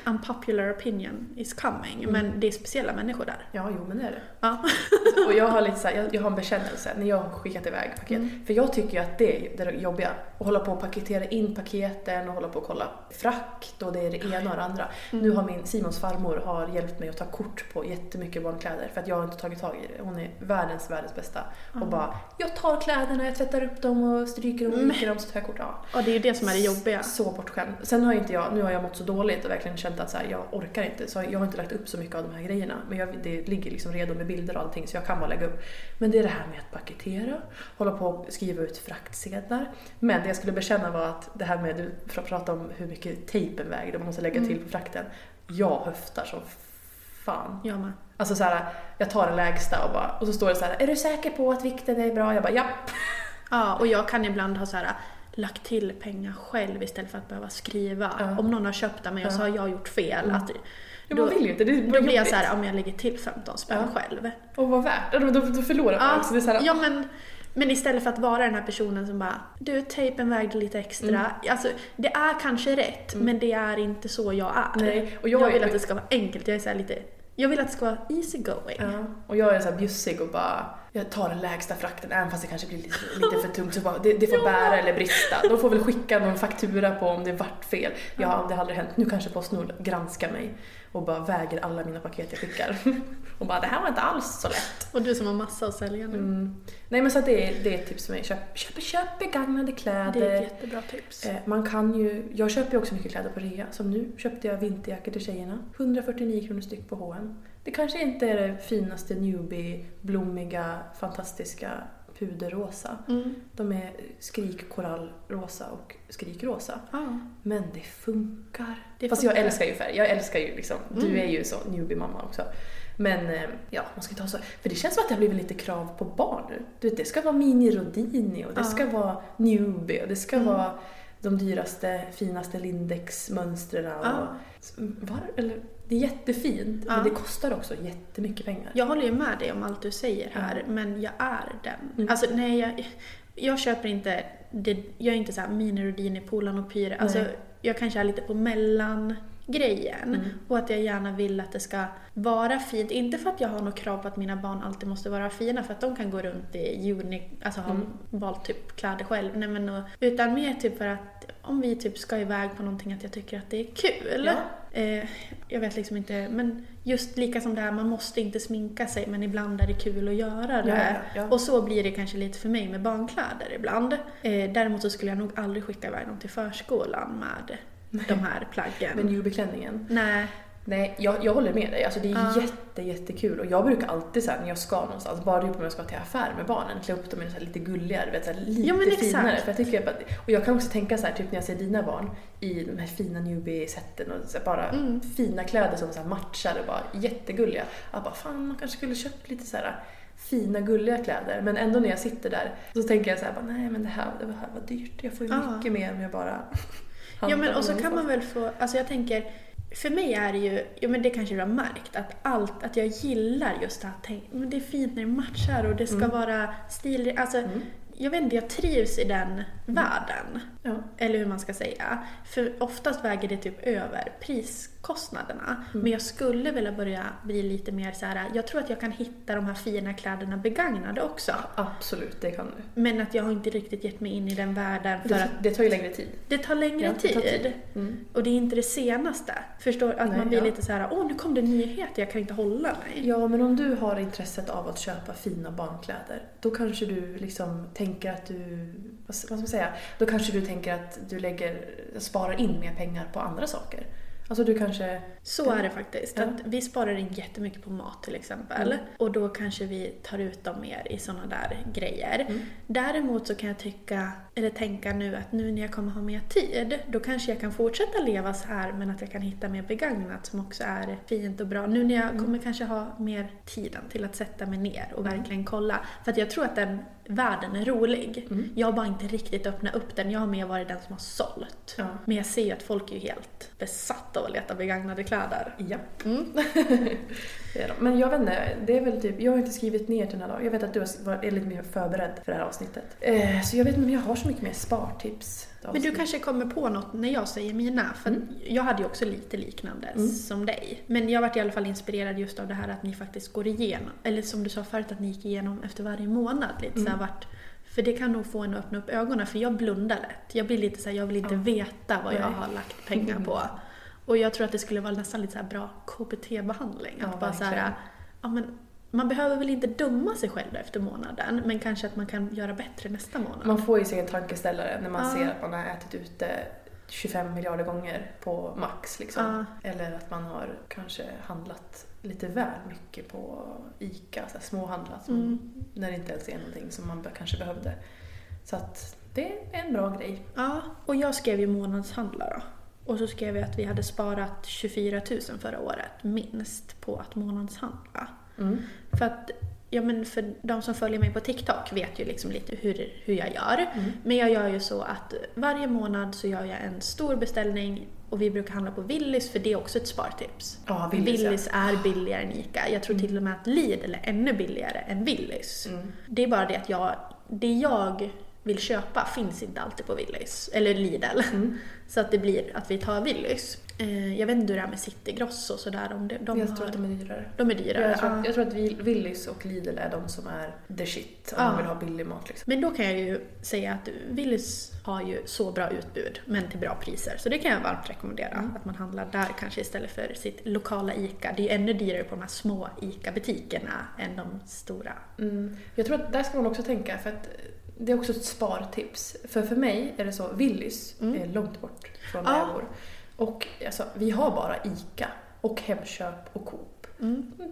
unpopular opinion is coming, Mm. men det är speciella människor där. ja, jo men det är det. Ja. Och jag har lite så här, jag, jag har en bekännelse när jag har skickat iväg paket. Mm. För jag tycker ju att det är det jobbiga. Att hålla på och paketera in paketen och hålla på och kolla frakt och det är det ena och det andra. Mm. Nu har min Simons farmor har hjälpt mig att ta kort på jättemycket barnkläder för att jag har inte tagit tag i det. Hon är världens, världens bästa. Och bara, jag tar kläderna, jag tvättar upp dem och stryker dem och viker dem så tar jag kort. Ja. Och det är ju det som är det jobbiga. Så bortskämd. Sen har inte jag, nu har jag mått så dåligt och verkligen känt att så här, jag orkar inte. Så jag har inte lagt upp så mycket av de här grejerna. Men jag, det ligger liksom redo med bilder och allting så jag kan bara lägga upp. Men det är det här med att paketera, hålla på och skriva ut fraktsedlar. Men det jag skulle bekänna var att det här med, du pr- pratade om hur mycket tejpen väger, man måste lägga till på frakten. Jag höftar som fan. Jag med. Alltså så här, jag tar det lägsta och bara, och så står det så här, är du säker på att vikten är bra? Jag bara, japp. Ja, och jag kan ibland ha så här lagt till pengar själv istället för att behöva skriva. Ja. Om någon har köpt av mig och så har jag gjort fel. Att, Ja, man vill ju inte, det är då blir jag jobbigt. så här, om jag lägger till 15 spänn Ja. själv. Och vad värt? Då, då, då förlorar man också. Det är här, ja men, men istället för att vara den här personen som bara Du, tejpen vägde lite extra. Mm. Alltså, det är kanske rätt, men det är inte så jag är. Nej, och jag, jag vill att det ska vara enkelt. Jag är så lite... Jag vill att det ska vara easy going. Ja, och jag är så här bjussig och bara, jag tar den lägsta frakten även fast det kanske blir lite, lite för tungt. Så bara, det, det får bära eller brista. De får väl skicka någon faktura på om det vart fel. Jag har aldrig, aldrig hänt. Nu kanske Postnord granskar mig och bara väger alla mina paket jag skickar. Och bara, det här var inte alls så lätt. Och du som har massa att sälja nu. Mm. Nej men så det, är, det är ett tips för mig. Köp, köp, köp begagnade kläder. Det är ett jättebra tips. Eh, Man kan ju, jag köper ju också mycket kläder på rea. Som nu köpte jag vinterjackor till tjejerna. 149 kronor styck på H&M. Det kanske inte är det finaste newbie, blommiga, fantastiska puderrosa. Mm. De är skrikkorallrosa och skrikrosa. Ja. Men det funkar. Det Fast funkar. jag älskar ju färg. Jag älskar ju liksom, du Mm. är ju så newbie-mamma också. Men eh, ja, man ska inte ha så... För det känns som att det har blivit lite krav på barn nu. Du vet, det ska vara mini Rodini och det Ja. ska vara newbie och det ska Mm. vara de dyraste, finaste Lindex-mönstren. Ja. Var, eller, det är jättefint, Ja. men det kostar också jättemycket pengar. Jag håller ju med dig om allt du säger här, men jag är den. Mm. Alltså nej, jag, jag köper inte, det, jag är inte såhär mini Rodini, Polan och Pyre. Alltså, jag kanske är lite på mellan grejen. Mm. Och att jag gärna vill att det ska vara fint. Inte för att jag har något krav på att mina barn alltid måste vara fina för att de kan gå runt i juni, alltså ha Mm. valt typ kläder själv. Nej, men, utan mer typ för att om vi typ ska iväg på någonting att jag tycker att det är kul. Ja. Eh, jag vet liksom inte, men just lika som det här, man måste inte sminka sig men ibland är det kul att göra det. Ja, ja, ja. Och så blir det kanske lite för mig med barnkläder ibland. Eh, däremot så skulle jag nog aldrig skicka iväg dem till förskolan med de här plaggen. Med newbie-klänningen. Nej. Nej, jag, jag håller med dig. Alltså det är Ja. jätte, jättekul. Och jag brukar alltid så här, när jag ska någonstans, bara typ om jag ska till affär med barnen, klä upp dem i så här lite gulligare, vet, så här, lite Ja, men exakt. finare. För jag tycker att, och jag kan också tänka så här, typ när jag ser dina barn i de här fina newbie-sätten och så här, bara Mm. fina kläder som så matchar och bara jättegulliga. Jag bara, fan man kanske skulle köpt lite så här fina gulliga kläder. Men ändå när jag sitter där så tänker jag så här, bara, nej men det här, det här var dyrt. Jag får ju Ja. mycket mer om jag bara Ja men och så kan man väl få, alltså jag tänker, för mig är det ju, ja men det kanske du har märkt, att allt, att jag gillar just att tänk, men det är fint när det matchar och det ska Mm. vara stil, alltså jag vet inte, jag trivs i den världen. Ja. Eller hur man ska säga. För oftast väger det typ över priskostnaderna. Mm. Men jag skulle vilja börja bli lite mer så här. jag tror att jag kan hitta de här fina kläderna begagnade också. Absolut, det kan du. Men att jag har inte riktigt gett mig in i den världen för Det, att det tar ju längre tid. det tar längre Ja, det tar tid. tid. Mm. Och det är inte det senaste. Förstår att Nej, man blir ja. lite så här, åh nu kom det nyheter, jag kan inte hålla mig. Ja, men om du har intresset av att köpa fina barnkläder, då kanske du liksom tänker att du, vad ska man säga, då kanske du tänker att du lägger, sparar in mer pengar på andra saker. Alltså du kanske... Så är det faktiskt. Ja. Att vi sparar in jättemycket på mat till exempel. Mm. Och då kanske vi tar ut dem mer i sådana där grejer. Mm. Däremot så kan jag tycka, eller tänka nu att nu när jag kommer ha mer tid, då kanske jag kan fortsätta leva så här men att jag kan hitta mer begagnat som också är fint och bra. Nu när jag kommer kanske ha mer tiden till att sätta mig ner och verkligen kolla. För att jag tror att den världen är rolig. Jag har bara inte riktigt öppnat upp den. Jag har mer varit den som har sålt. Men jag ser ju att folk är ju helt besatta av att leta begagnade kläder. Ja. Mm. Men jag vet inte, det är väl typ, jag har inte skrivit ner till den här dagen. Jag vet att du är lite mer förberedd för det här avsnittet. Eh, så jag vet inte om jag har så mycket mer spartips. Men du kanske kommer på något när jag säger mina? För Mm. jag hade ju också lite liknande som dig. Men jag varit i alla fall inspirerad just av det här att ni faktiskt går igenom, eller som du sa förut att ni gick igenom efter varje månad lite Mm. så vart för det kan nog få en att öppna upp ögonen för jag blundar lätt. Jag blir lite så här, jag vill inte veta vad jag har lagt pengar på. Och jag tror att det skulle vara nästan lite så bra KBT-behandling. Ja, att bara så här, ja men man behöver väl inte döma sig själv efter månaden, men kanske att man kan göra bättre nästa månad. Man får ju sig en tankeställare när man Ja. ser att man har ätit ute 25 miljarder gånger på max. Liksom. Eller att man har kanske handlat lite väl mycket på ICA, så här småhandlat, som, Mm. när det inte ens är någonting som man kanske behövde. Så att det är en bra grej. Ja, och jag skrev ju månadshandla då. Och så skrev jag att vi hade sparat 24 000 förra året, minst, på att månadshandla. Mm. För att, ja men för de som följer mig på TikTok vet ju liksom lite hur, hur jag gör. Men jag gör ju så att varje månad så gör jag en stor beställning och vi brukar handla på Willys för det är också ett spartips. Ja, Willys, Willys ja. är billigare än ICA. Jag tror till och med att Lidl är ännu billigare än Willys. Mm. Det är bara det att jag, det jag vill köpa finns inte alltid på Willys, eller Lidl. Så att det blir att vi tar Willys. Eh, jag vet inte hur det är med Citygross och sådär. Om det, de, jag har, tror att de är dyrare. de är dyrare. Jag tror, att, jag tror att Willys och Lidl är de som är the shit om Ja. man vill ha billig mat. Liksom. Men då kan jag ju säga att Willys har ju så bra utbud, men till bra priser. Så det kan jag varmt rekommendera, Mm. att man handlar där kanske istället för sitt lokala ICA. Det är ju ännu dyrare på de här små ICA-butikerna än de stora. Mm. Jag tror att där ska man också tänka, för att det är också ett spartips. För för mig är det så, Willys är långt bort från där Ja. jag bor. Och alltså, vi har bara ICA och Hemköp och Coop.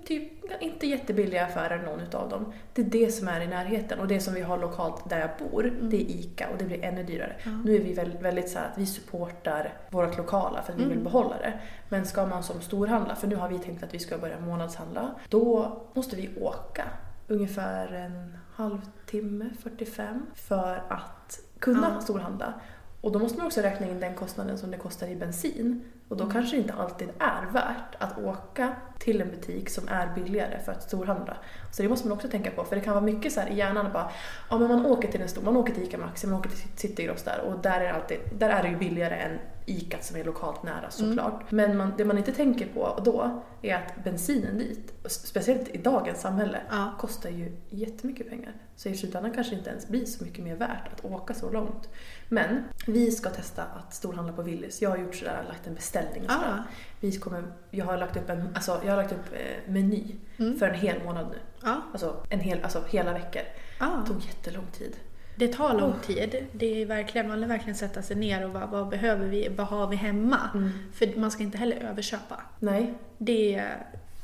Typ inte jättebilliga affärer någon utav dem. Det är det som är i närheten och det som vi har lokalt där jag bor, det är ICA och det blir ännu dyrare. Nu är vi väldigt, väldigt så att vi supportar vårt lokala för att vi vill behålla det. Men ska man som storhandla, för nu har vi tänkt att vi ska börja månadshandla, då måste vi åka ungefär en halvtimme, 45, för att kunna Ja. storhandla. Och då måste man också räkna in den kostnaden som det kostar i bensin. Och då kanske det inte alltid är värt att åka till en butik som är billigare för att storhandla. Så det måste man också tänka på, för det kan vara mycket så här i hjärnan bara, ja men man åker till en stor, man åker till ICA Maxi, man åker till Citygross där och där är, alltid, där är det ju billigare än ICAt som är lokalt nära såklart. Men man, det man inte tänker på då är att bensinen dit, speciellt i dagens samhälle, Ja. kostar ju jättemycket pengar. Så i slutändan kanske det inte ens blir så mycket mer värt att åka så långt. Men vi ska testa att storhandla på Willys. Jag har gjort sådär, lagt en beställning och sådär. Ah. Vi kommer, jag har lagt upp en, alltså, jag har lagt upp eh, meny för en hel månad nu. Ja. Alltså, en hel, alltså hela veckor. Ah. Det tog jättelång tid. Det tar lång tid. Det är verkligen, man vill verkligen sätta sig ner och vad, vad behöver vi, vad har vi hemma? För man ska inte heller överköpa. Nej. Det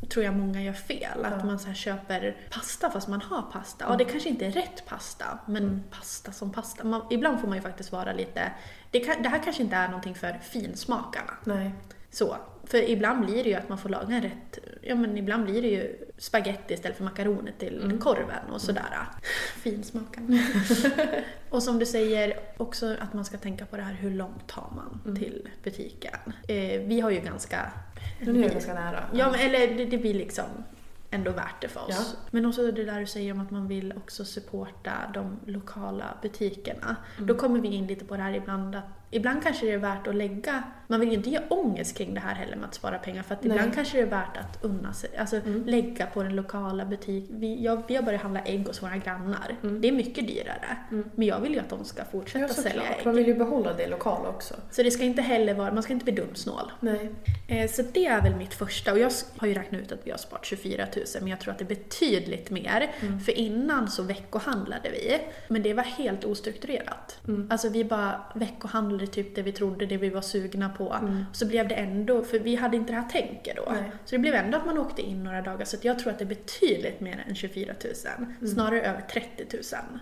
tror jag många gör fel. Att man så köper pasta fast man har pasta. Ja, det kanske inte är rätt pasta, men pasta som pasta. Man, ibland får man ju faktiskt vara lite... Det, kan, det här kanske inte är någonting för finsmakarna. Nej. Så. För ibland blir det ju att man får laga en rätt... Ja, men ibland blir det ju spaghetti istället för makaroner till korven och sådär. Finsmakarna. och som du säger, också att man ska tänka på det här, hur långt tar man till butiken? Eh, vi har ju ganska... Nu är ganska nära. Ja, men, eller det, det blir liksom ändå värt det för oss. Ja. Men också det där du säger om att man vill också supporta de lokala butikerna. Mm. Då kommer vi in lite på det här ibland att ibland kanske det är värt att lägga, man vill ju inte ge ångest kring det här heller med att spara pengar för att Nej. Mm. ibland kanske det är värt att unna sig, alltså lägga på den lokala butiken. Vi, jag, vi har börjat handla ägg hos våra grannar. Det är mycket dyrare. Men jag vill ju att de ska fortsätta Mm. Ja, sälja såklart. ägg. Man vill ju behålla det lokala också. Så det ska inte heller vara, man ska inte bli dumsnål. Nej. Eh, Så det är väl mitt första. Och jag har ju räknat ut att vi har sparat 24 000, men jag tror att det är betydligt mer. För innan så veckohandlade vi, men det var helt ostrukturerat. Alltså vi bara veckohandlade typ det vi trodde, det vi var sugna på. Så blev det ändå, för vi hade inte det här tänket då. Nej. Så det blev ändå att man åkte in några dagar. Så jag tror att det är betydligt mer än 24 000. Snarare över 30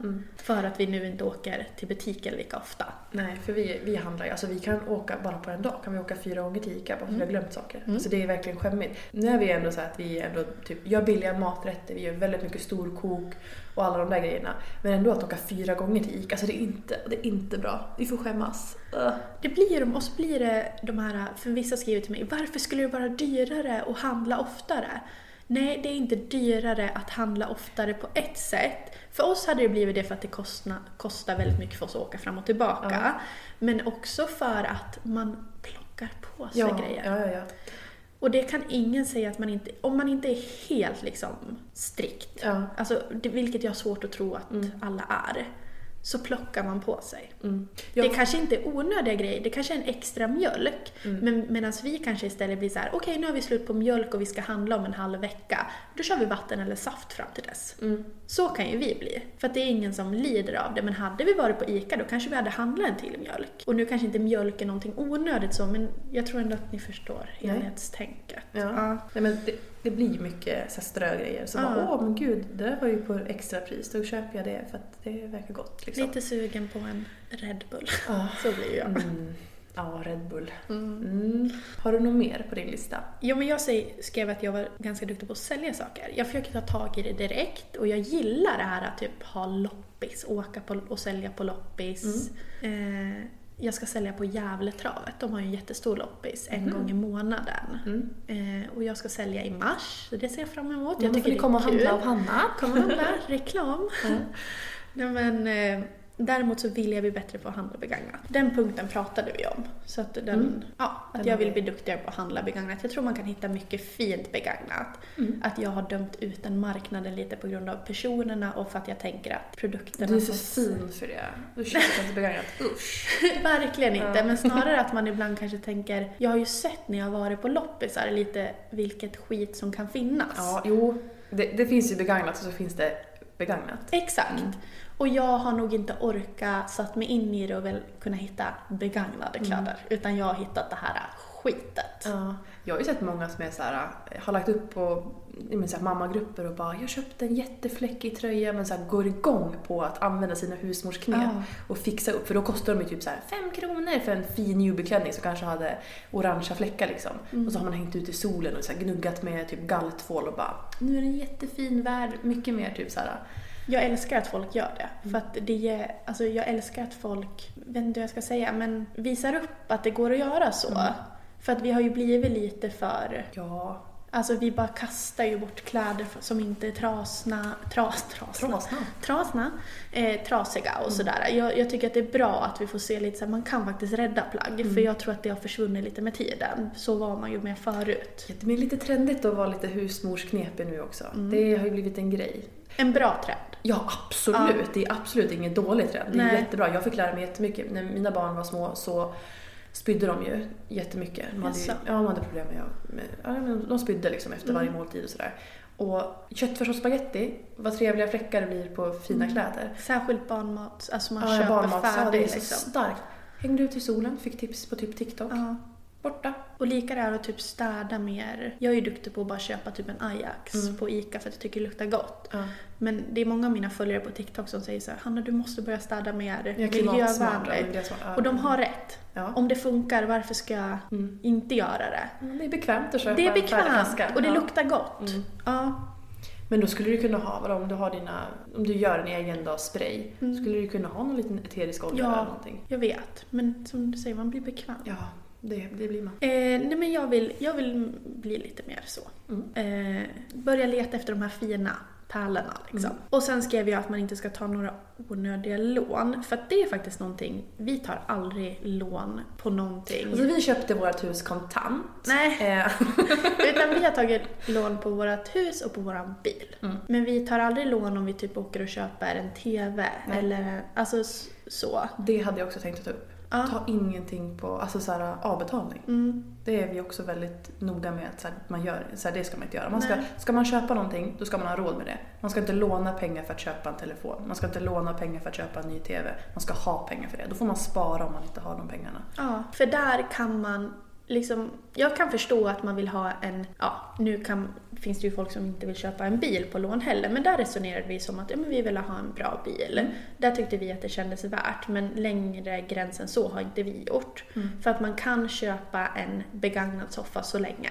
000. För att vi nu inte åker till butiken lika ofta. Nej, för vi, vi handlar ju. Alltså vi kan åka, bara på en dag kan vi åka fyra gånger till ICA bara för att vi har glömt saker. Så det är verkligen skämmigt. Nu är vi ändå så att vi ändå typ gör billiga maträtter, vi gör väldigt mycket storkok och alla de där grejerna. Men ändå att åka fyra gånger till ICA, alltså det är inte, det är inte bra. Vi får skämmas. Ugh. Det blir de, och så blir det de här, för vissa skriver till mig, varför skulle det vara dyrare att handla oftare? Nej, det är inte dyrare att handla oftare på ett sätt. För oss hade det blivit det för att det kostna, kostar väldigt mycket för oss att åka fram och tillbaka. Men också för att man plockar på sig Ja, grejer. ja, ja, ja. Och det kan ingen säga att man inte, om man inte är helt liksom strikt, Ja. alltså, det, vilket jag har svårt att tro att alla är, så plockar man på sig. Ja. Det kanske inte är onödiga grejer, det kanske är en extra mjölk. Mm. Men medan vi kanske istället blir så här: okej nu har vi slut på mjölk och vi ska handla om en halv vecka. Då kör vi vatten eller saft fram till dess. Mm. Så kan ju vi bli. För att det är ingen som lider av det. Men hade vi varit på ICA då kanske vi hade handlat en till mjölk. Och nu kanske inte mjölk är någonting onödigt så, men jag tror ändå att ni förstår helhetstänket. Ja. Nej, men det, det blir mycket så här strögrejer. Så Ja. bara, åh men gud, det där var ju på extrapris. Då köper jag det för att det verkar gott. Liksom. Lite sugen på en Red Bull. Ja. Så blir jag. Mm. Ja, Red Bull. Mm. Har du något mer på din lista? Jo, men jag skrev att jag var ganska duktig på att sälja saker. Jag försöker ta tag i det direkt och jag gillar det här att typ ha loppis, åka på och sälja på loppis. Eh, jag ska sälja på Gävletravet, de har ju en jättestor loppis en gång i månaden. Eh, och jag ska sälja i mars, så det ser jag fram emot. Ja, jag komma och det är kul. handla av Hanna. Kommer handla, reklam. Nej, men, eh, däremot så vill jag bli bättre på att handla begagnat. Den punkten pratade vi om. Så att, den, ja, att jag vill vi- bli duktigare på att handla begagnat. Jag tror man kan hitta mycket fint begagnat. Att jag har dömt ut den marknaden lite på grund av personerna och för att jag tänker att produkterna Du är för som- fin för det. Du köper inte begagnat. Usch. Verkligen inte, men snarare att man ibland kanske tänker, jag har ju sett när jag har varit på loppisar lite vilket skit som kan finnas. Ja, jo. Det, det finns ju begagnat och så finns det begagnat. Exakt. Och jag har nog inte orkat satt mig in i det och väl kunna hitta begagnade kläder. Utan jag har hittat det här skitet. Ja. Jag har ju sett många som är så här, har lagt upp på i men så här, mammagrupper och bara “jag köpte en jättefläckig tröja” men så här, går igång på att använda sina husmorsknep Ja. och fixa upp. För då kostar de ju typ så här fem kronor för en fin jubelklänning som kanske hade orangea fläckar liksom. Och så har man hängt ut i solen och så gnuggat med typ galltvål och bara “nu är den jättefin, värd mycket mer” typ så här. Jag älskar att folk gör det. För att det alltså jag älskar att folk, vet inte hur jag ska säga, men visar upp att det går att göra så. För att vi har ju blivit lite för Ja, Alltså vi bara kastar ju bort kläder som inte är trasna, tras, trasna, Trasna. trasna eh, trasiga och sådär. Jag, jag tycker att det är bra att vi får se lite så här, man kan faktiskt rädda plagg. För jag tror att det har försvunnit lite med tiden. Så var man ju med förut. Det blir lite trendigt att vara lite husmorsknepig nu också. Det har ju blivit en grej. En bra trend. Ja, absolut. Det är absolut ingen dålig trend. Det är jättebra. Jag fick lära mig jättemycket. När mina barn var små så spydde de ju jättemycket. De hade, ju, ja, de hade problem med, ja, de spydde liksom efter varje Mm. måltid och sådär. Och köttfärs och spagetti, vad trevliga fläckar det blir på fina kläder. Särskilt barnmat, alltså man Ja, köper barnmat, ja, det är så liksom. starkt. Hängde ut i solen, fick tips på typ TikTok. Ja. Borta. Och lika det här att typ städa mer. Jag är ju duktig på att bara köpa typ en Ajax Mm. på ICA för att jag tycker det luktar gott. Ja. Men det är många av mina följare på TikTok som säger så här, Hanna du måste börja städa mer Ja, ja, miljövänligt. ja. Och de har rätt. Ja. Om det funkar, varför ska jag Mm. inte göra det? Ja, Det är bekvämt att köpa Det är bekvämt och det Ja. luktar gott. Mm. Ja. Men då skulle du kunna ha, vadå, om du har dina, om du gör en egen då, spray, skulle du kunna ha någon liten eterisk olja Ja. eller någonting? Jag vet, men som du säger, man blir bekväm. Ja, det, det blir man. Eh, nej men jag vill, jag vill bli lite mer så. Mm. Eh, börja leta efter de här fina pärlorna liksom. Mm. Och sen skrev jag att man inte ska ta några onödiga lån. För att det är faktiskt någonting, vi tar aldrig lån på någonting. Alltså vi köpte vårt hus kontant. Nej, Eh, utan vi har tagit lån på vårt hus och på våran bil. Mm. Men vi tar aldrig lån om vi typ åker och köper en TV Nej. eller alltså så. det hade jag också tänkt att ta upp. Ja. Ta ingenting på alltså så här, avbetalning. Mm. Det är vi också väldigt noga med att så här, man gör. Så här, det ska man inte göra. Man ska, Nej. ska man köpa någonting, då ska man ha råd med det. Man ska inte låna pengar för att köpa en telefon. Man ska inte låna pengar för att köpa en ny TV. Man ska ha pengar för det. Då får man spara om man inte har de pengarna. Ja, för där kan man liksom, jag kan förstå att man vill ha en, ja nu kan, finns det ju folk som inte vill köpa en bil på lån heller, men där resonerade vi som att ja, men vi vill ha en bra bil. Där tyckte vi att det kändes värt, men längre gräns än så har inte vi gjort. För att man kan köpa en begagnad soffa så länge.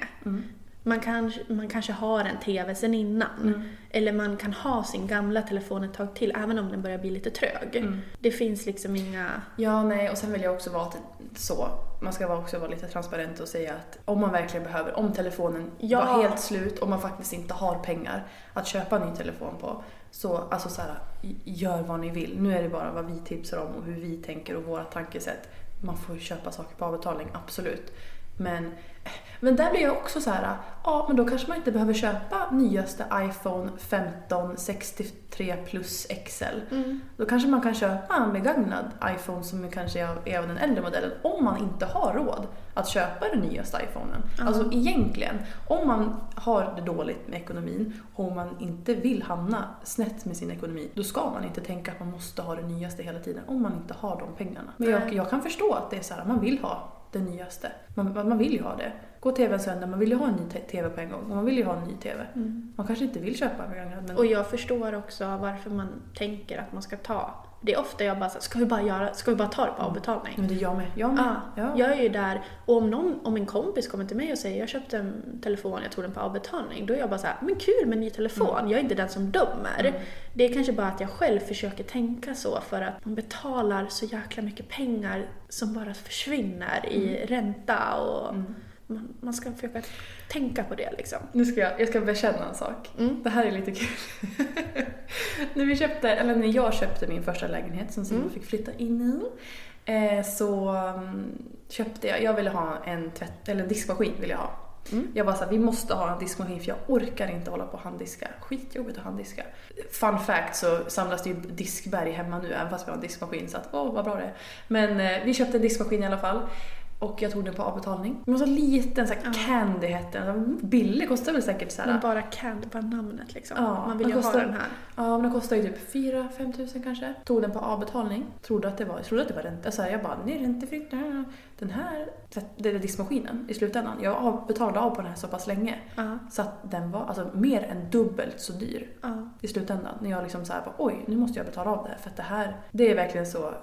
Man, kan, man kanske har en TV sen innan. Eller man kan ha sin gamla telefon ett tag till, även om den börjar bli lite trög. Det finns liksom inga... Ja, nej, och sen vill jag också vara så. Man ska också vara lite transparent och säga att om man verkligen behöver, om telefonen Ja. var helt slut och man faktiskt inte har pengar att köpa en ny telefon på. Så alltså så här, gör vad ni vill. Nu är det bara vad vi tipsar om och hur vi tänker och våra tankesätt. Man får köpa saker på avbetalning, absolut. Men, men där blir jag också så här, ja men då kanske man inte behöver köpa nyaste iPhone 15 63 plus XL. Då kanske man kan köpa en begagnad iPhone som kanske är av, den äldre modellen om man inte har råd att köpa den nyaste iPhonen. Alltså egentligen, om man har det dåligt med ekonomin och om man inte vill hamna snett med sin ekonomi, då ska man inte tänka att man måste ha det nyaste hela tiden om man inte har de pengarna. Men jag, jag kan förstå att det är så här, man vill ha det nyaste. Man, man vill ju ha det. Gå tvn sönder, man vill ju ha en ny tv på en gång och man vill ju ha en ny tv. Man kanske inte vill köpa en begagnad men... Och jag förstår också varför man tänker att man ska ta. Det är ofta jag bara så här, ska vi bara, göra, ska vi bara ta det på avbetalning? Men det är jag med. Jag med. Ja, Ja. jag är ju där. Och om, någon, om en kompis kommer till mig och säger jag köpte en telefon, jag tog den på avbetalning. Då är jag bara så här, men kul med ny telefon. Mm. Jag är inte den som dömer. Det är kanske bara att jag själv försöker tänka så för att man betalar så jäkla mycket pengar som bara försvinner i Mm. ränta och man, man ska försöka tänka på det liksom. Nu ska jag, jag ska bekänna en sak. Mm. Det här är lite kul. när vi köpte, eller när jag köpte min första lägenhet som Simon fick flytta in i. Eh, så mm, köpte jag, jag ville ha en tvätt, eller en diskmaskin ville jag ha. Jag var såhär, vi måste ha en diskmaskin för jag orkar inte hålla på och handdiska. Skitjobbigt att handdiska. Fun fact så samlas det ju diskberg hemma nu även fast vi har en diskmaskin så att åh vad bra det är. Men eh, vi köpte en diskmaskin i alla fall. Och jag tog den på avbetalning. Den var så liten, så här Candy hette den. Billig, kostade väl säkert såhär. Men bara kan, bara namnet liksom. Ja, man vill ju kostar- ha den här. Ja, men den kostade ju typ 4-5 tusen kanske. Tog den på avbetalning. Trodde att det var, trodde att det var ränta. Så här, jag bara, är räntefritt. Den här, det är diskmaskinen i slutändan. Jag av- betalade av på den här så pass länge. Ja. Så att den var alltså mer än dubbelt så dyr Ja. i slutändan. När jag liksom så här bara, oj, nu måste jag betala av det här. För att det här, det är verkligen så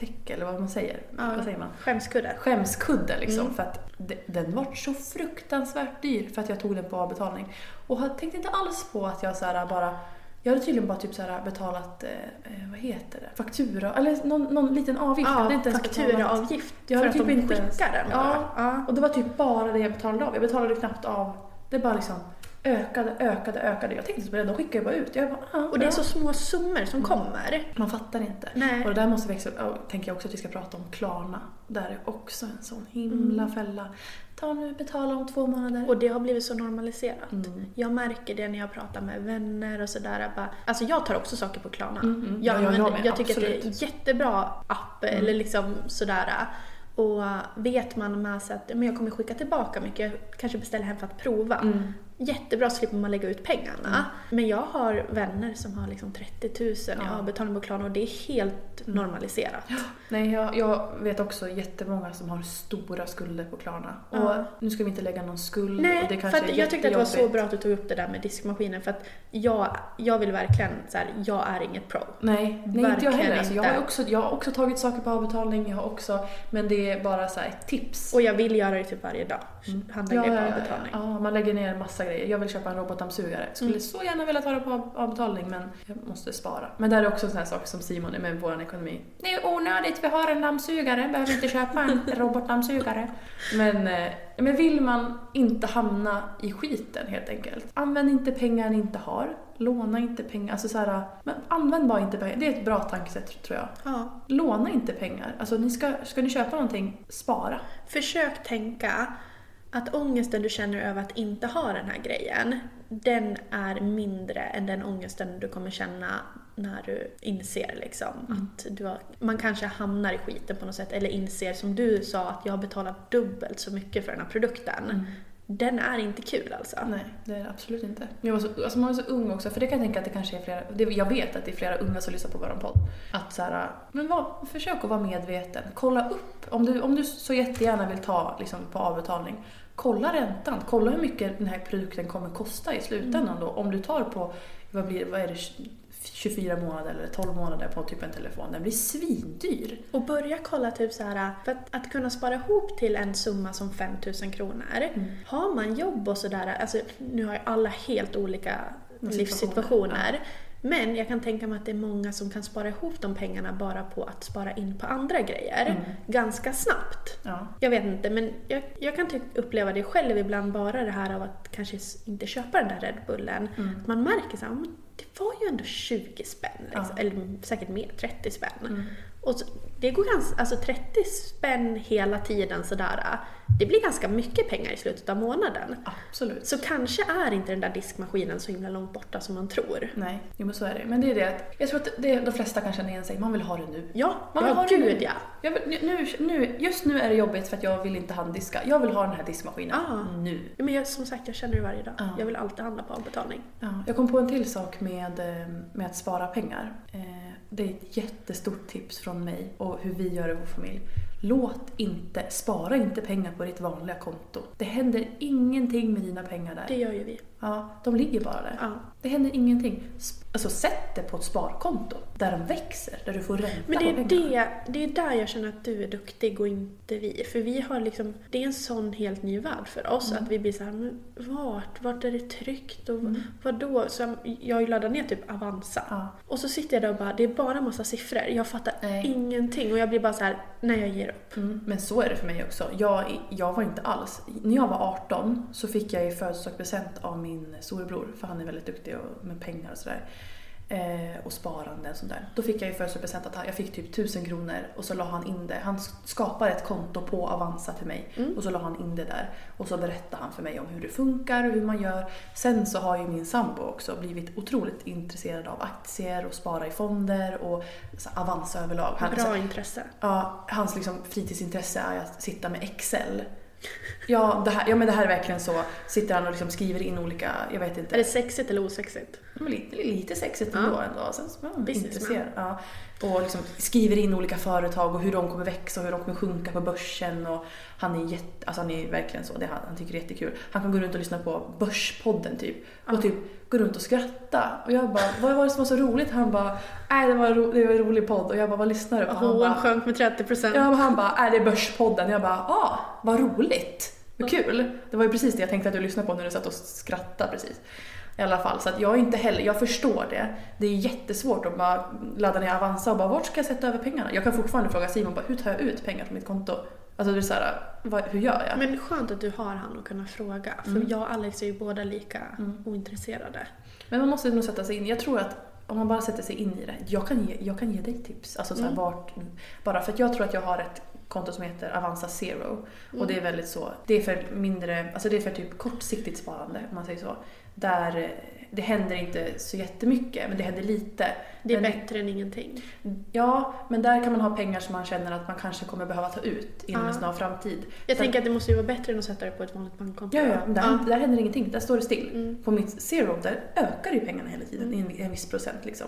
skämstäcke, eller vad man säger. Ja. Vad säger man? Skämskudde. skämskudde liksom. Mm. För att de- den var så fruktansvärt dyr för att jag tog den på avbetalning. Och jag tänkte inte alls på att jag så bara Jag hade tydligen bara typ så här betalat, eh, eh, vad heter det, faktura, eller någon, någon liten avgift. Ja, inte ens fakturaavgift Jag för hade att typ inte skickar den. Ja. ja. Och det var typ bara det jag betalade av. Jag betalade knappt av, det bara liksom ökade, ökade, ökade. Jag tänkte inte på det, de skickar ju bara ut. Jag bara, ah, Och det är så små summor som kommer. Man fattar inte. Nej. Och det där måste vi växa upp. Tänker jag också att vi ska prata om Klarna. Där är också en sån himla fälla. Ta nu, betala om två månader. Mm. Och det har blivit så normaliserat. Mm. Jag märker det när jag pratar med vänner och sådär. jag Alltså jag tar också saker på Klarna. Mm, mm. Jag, Ja, jag med, jag tycker att det är absolut. en jättebra app Mm. eller liksom sådär. Och vet man med sig att men jag kommer skicka tillbaka mycket, jag kanske beställer hem för att prova. Mm. Jättebra, slipper man lägga ut pengarna. Men jag har vänner som har liksom 30 000 i Ja. Mm. avbetalning på Klarna och det är helt normaliserat. Nej, jag, jag vet också jättemånga som har stora skulder på Klarna. Och Ja. nu ska vi inte lägga någon skuld. och Nej, det för kanske att är jag tyckte att det var så bra att du tog upp det där med diskmaskinen för att jag, jag vill verkligen så här, jag är inget pro. Nej, nej inte jag heller. Alltså, jag, har också, jag har också tagit saker på avbetalning, jag har också, men det är bara så här tips. Och jag vill göra det typ varje dag. Handla Mm. Ja, grejer ja, på ja, avbetalning. ja, man lägger ner massa grejer. Jag vill köpa en robotdammsugare. Skulle Mm. så gärna vilja ta det på av- avbetalning men jag måste spara. Men där är också en sån här sak som Simon är med vår ekonomi. Det är onödigt, vi har en dammsugare, behöver inte köpa en robotdammsugare. Men, eh, men vill man inte hamna i skiten helt enkelt, använd inte pengar ni inte har. Låna inte pengar. Alltså så här, men använd bara inte pengar. Det är ett bra tankesätt tror jag. Ja. Låna inte pengar. Alltså ni ska, ska ni köpa någonting, spara. Försök tänka att ångesten du känner över att inte ha den här grejen, den är mindre än den ångesten du kommer känna när du inser liksom att du har, man kanske hamnar i skiten på något sätt eller inser som du sa att jag har betalat dubbelt så mycket för den här produkten. Den är inte kul alltså. Nej, det är det absolut inte. Jag var så, alltså man var så ung också, för det kan jag tänka att det kanske är flera, det, jag vet att det är flera unga som lyssnar på vår podd. Att så här, men var, försök att vara medveten. Kolla upp, om du, om du så jättegärna vill ta liksom, på avbetalning, kolla räntan. Kolla hur mycket den här produkten kommer kosta i slutändan då. Om du tar på, vad blir vad är det, 24 månader eller 12 månader på typ en telefon. Den blir svindyr. Och börja kolla typ så här, för att, att kunna spara ihop till en summa som 5000 kronor. Har man jobb och sådär, alltså nu har ju alla helt olika livssituationer. Men jag kan tänka mig att det är många som kan spara ihop de pengarna bara på att spara in på andra grejer. Ganska snabbt. Ja. Jag vet inte, men jag, jag kan typ uppleva det själv ibland, bara det här av att kanske inte köpa den där Red Bullen. Att man märker så här, men det var ju ändå 20 spänn, liksom. Ja. eller säkert mer, 30 spänn. Och så, det går ganska, alltså 30 spänn hela tiden sådär, det blir ganska mycket pengar i slutet av månaden. Absolut. Så kanske är inte den där diskmaskinen så himla långt borta som man tror. Nej, jo, men så är det. Men det är det att, jag tror att det, de flesta kan känna igen sig, man vill ha det nu. Ja, Man vill ja ha det gud nu. ja. Jag vill, nu, nu, just nu är det jobbigt för att jag vill inte handdiska. Jag vill ha den här diskmaskinen Ah. nu. Ja, Men jag, som sagt, jag känner det varje dag. Ja. Jag vill alltid handla på avbetalning. Ja, jag kom på en till sak med, eh, med att spara pengar. Eh, Det är ett jättestort tips från mig och hur vi gör i vår familj. Låt inte, spara inte pengar på ditt vanliga konto. Det händer ingenting med dina pengar där. Det gör ju vi. Ja, de ligger bara där. Ja. Det händer ingenting. Alltså sätt det på ett sparkonto där de växer, där du får ränta Men det på är, pengarna. det, det är där jag känner att du är duktig och inte vi. För vi har liksom, det är en sån helt ny värld för oss. Mm. Att vi blir så här, men vart? Vart är det tryggt? Och vadå? Så jag har ju laddat ner typ Avanza. Ja. Och så sitter jag där och bara, det är bara massa siffror. Jag fattar Nej. ingenting. Och jag blir bara så här, nej jag ger upp. Mm, men så är det för mig också. Jag, jag var inte alls... När jag var 18 så fick jag i födelsedagspresent av min storebror, för han är väldigt duktig och- med pengar och sådär. Eh, och sparande och sånt där. Då fick jag i födelsedagspresent att jag fick typ 1000 kronor och så la han in det. Han skapade ett konto på Avanza till mig och så la han in det där. Och så berättade han för mig om hur det funkar och hur man gör. Sen så har ju min sambo också blivit otroligt intresserad av aktier och spara i fonder och så Avanza överlag. Han, Bra intresse. Ja, hans liksom fritidsintresse är att sitta med Excel. Ja, det här, ja men det här är verkligen så. Sitter han och liksom skriver in olika, jag vet inte. Är det sexigt eller osexigt? Men lite, lite sexigt Ja. ändå. ändå. Sen är man Businessman. Ja. Och liksom skriver in olika företag och hur de kommer växa och hur de kommer sjunka på börsen. Och han är jätte, alltså han är verkligen så. Det han, han tycker det är jättekul. Han kan gå runt och lyssna på Börspodden typ. Och typ gå runt och skratta. Och jag bara, vad var det som var så roligt? Han bara, nej det var, en ro, det var en rolig podd. Och jag bara, vad lyssnar du på? H&M bara, sjönk med 30 procent. Ja, men han bara, är det Börspodden? Jag bara, ah, vad roligt. Hur kul! Det var ju precis det jag tänkte att du lyssnade på när du satt och skrattade precis. I alla fall, så att jag är inte heller, jag förstår det. Det är jättesvårt att bara ladda ner Avanza och bara vart ska jag sätta över pengarna? Jag kan fortfarande fråga Simon bara hur tar jag ut pengar från mitt konto? Alltså det är såhär, vad, hur gör jag? Men skönt att du har han att kunna fråga. För Mm. jag och Alex är ju båda lika ointresserade. Men man måste nog sätta sig in. Jag tror att om man bara sätter sig in i det. Jag kan ge, jag kan ge dig tips. Alltså så här, vart, bara för att jag tror att jag har ett konto som heter Avanza Zero. Och det är väldigt så, det är för mindre, alltså det är för typ kortsiktigt sparande om man säger så. Där eh, det händer inte så jättemycket, men det händer lite. Det är men, bättre än ingenting. Ja, men där kan man ha pengar som man känner att man kanske kommer behöva ta ut inom en Ja. snar framtid. Jag Sen- tänker att det måste ju vara bättre än att sätta det på ett vanligt bankkonto. Ja, ja, där, Ja. där händer ingenting. Där står det still. Mm. På mitt zero, där ökar ju pengarna hela tiden i en, en viss procent. Liksom.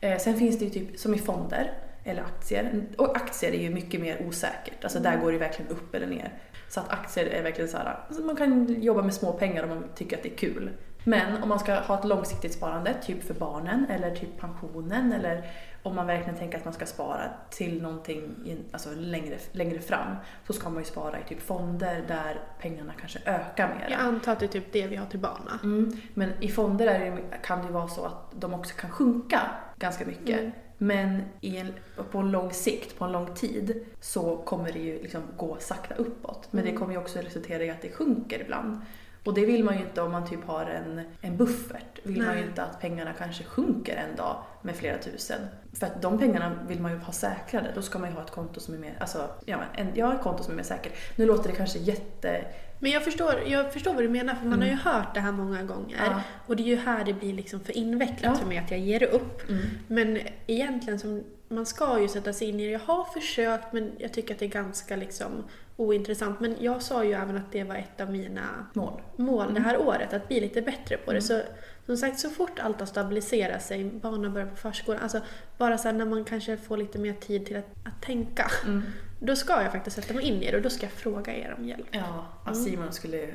Eh, sen finns det ju typ som i fonder eller aktier. Och aktier är ju mycket mer osäkert. Alltså Mm. där går det verkligen upp eller ner. Så att aktier är verkligen så här, alltså man kan jobba med små pengar om man tycker att det är kul. Men om man ska ha ett långsiktigt sparande, typ för barnen eller typ pensionen eller om man verkligen tänker att man ska spara till någonting alltså längre, längre fram så ska man ju spara i typ fonder där pengarna kanske ökar mer. Jag antar att det är typ det vi har till barn va? Mm. Men i fonder det, kan det ju vara så att de också kan sjunka ganska mycket. Mm. Men en, på en lång sikt, på en lång tid, så kommer det ju liksom gå sakta uppåt. Men Mm. det kommer ju också resultera i att det sjunker ibland. Och det vill man ju inte om man typ har en, en buffert. Vill man ju Nej. inte att pengarna kanske sjunker en dag med flera tusen. För att de pengarna vill man ju ha säkrade. Då ska man ju ha ett konto som är mer, alltså, ja, en, ja, ett konto som är mer säkert. Nu låter det kanske jätte... Men jag förstår, jag förstår vad du menar för man har ju hört det här många gånger. Mm. Ja. Och det är ju här det blir liksom för invecklat Ja. för mig att jag ger upp. Mm. Men egentligen, som, man ska ju sätta sig in i det. Jag har försökt men jag tycker att det är ganska liksom ointressant. Men jag sa ju även att det var ett av mina Mål. mål det här året, att bli lite bättre på Mm. det. Så som sagt, så fort allt har stabiliserat sig, barnen börjar på förskolan, alltså bara så här när man kanske får lite mer tid till att, att tänka. Mm. Då ska jag faktiskt sätta mig in i det och då ska jag fråga er om hjälp. Ja, att Mm. Simon skulle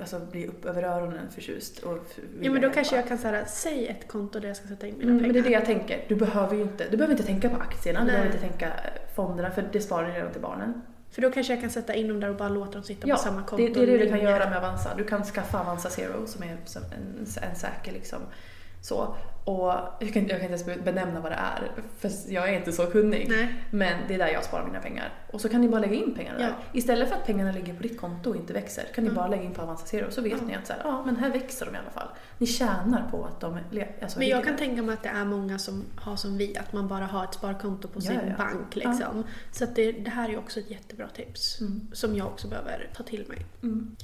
alltså, bli upp över öronen förtjust och Ja men då kanske jag kan säga säg ett konto där jag ska sätta in mina Mm, pengar. men det är det jag tänker. Du behöver ju inte, du behöver inte tänka på aktierna, du Nej. behöver inte tänka fonderna för det sparar du redan till barnen. För då kanske jag kan sätta in dem där och bara låta dem sitta Ja, på samma konto. det, det är det du kan göra med Avanza. Du kan skaffa Avanza Zero som är en, en säker liksom. Så. Och jag kan, jag kan inte ens benämna vad det är, för jag är inte så kunnig. Nej. Men det är där jag sparar mina pengar. Och så kan ni bara lägga in pengarna Ja. där. Istället för att pengarna ligger på ditt konto och inte växer, kan ni bara lägga in på Avanza Zero. Så vet ni att så här, ja, men här växer de i alla fall. Ni tjänar på att de alltså, Men jag kan där. tänka mig att det är många som har som vi, att man bara har ett sparkonto på Ja, sin ja. bank. Liksom. Så det, det här är också ett jättebra tips. Som jag också behöver ta till mig. Mm.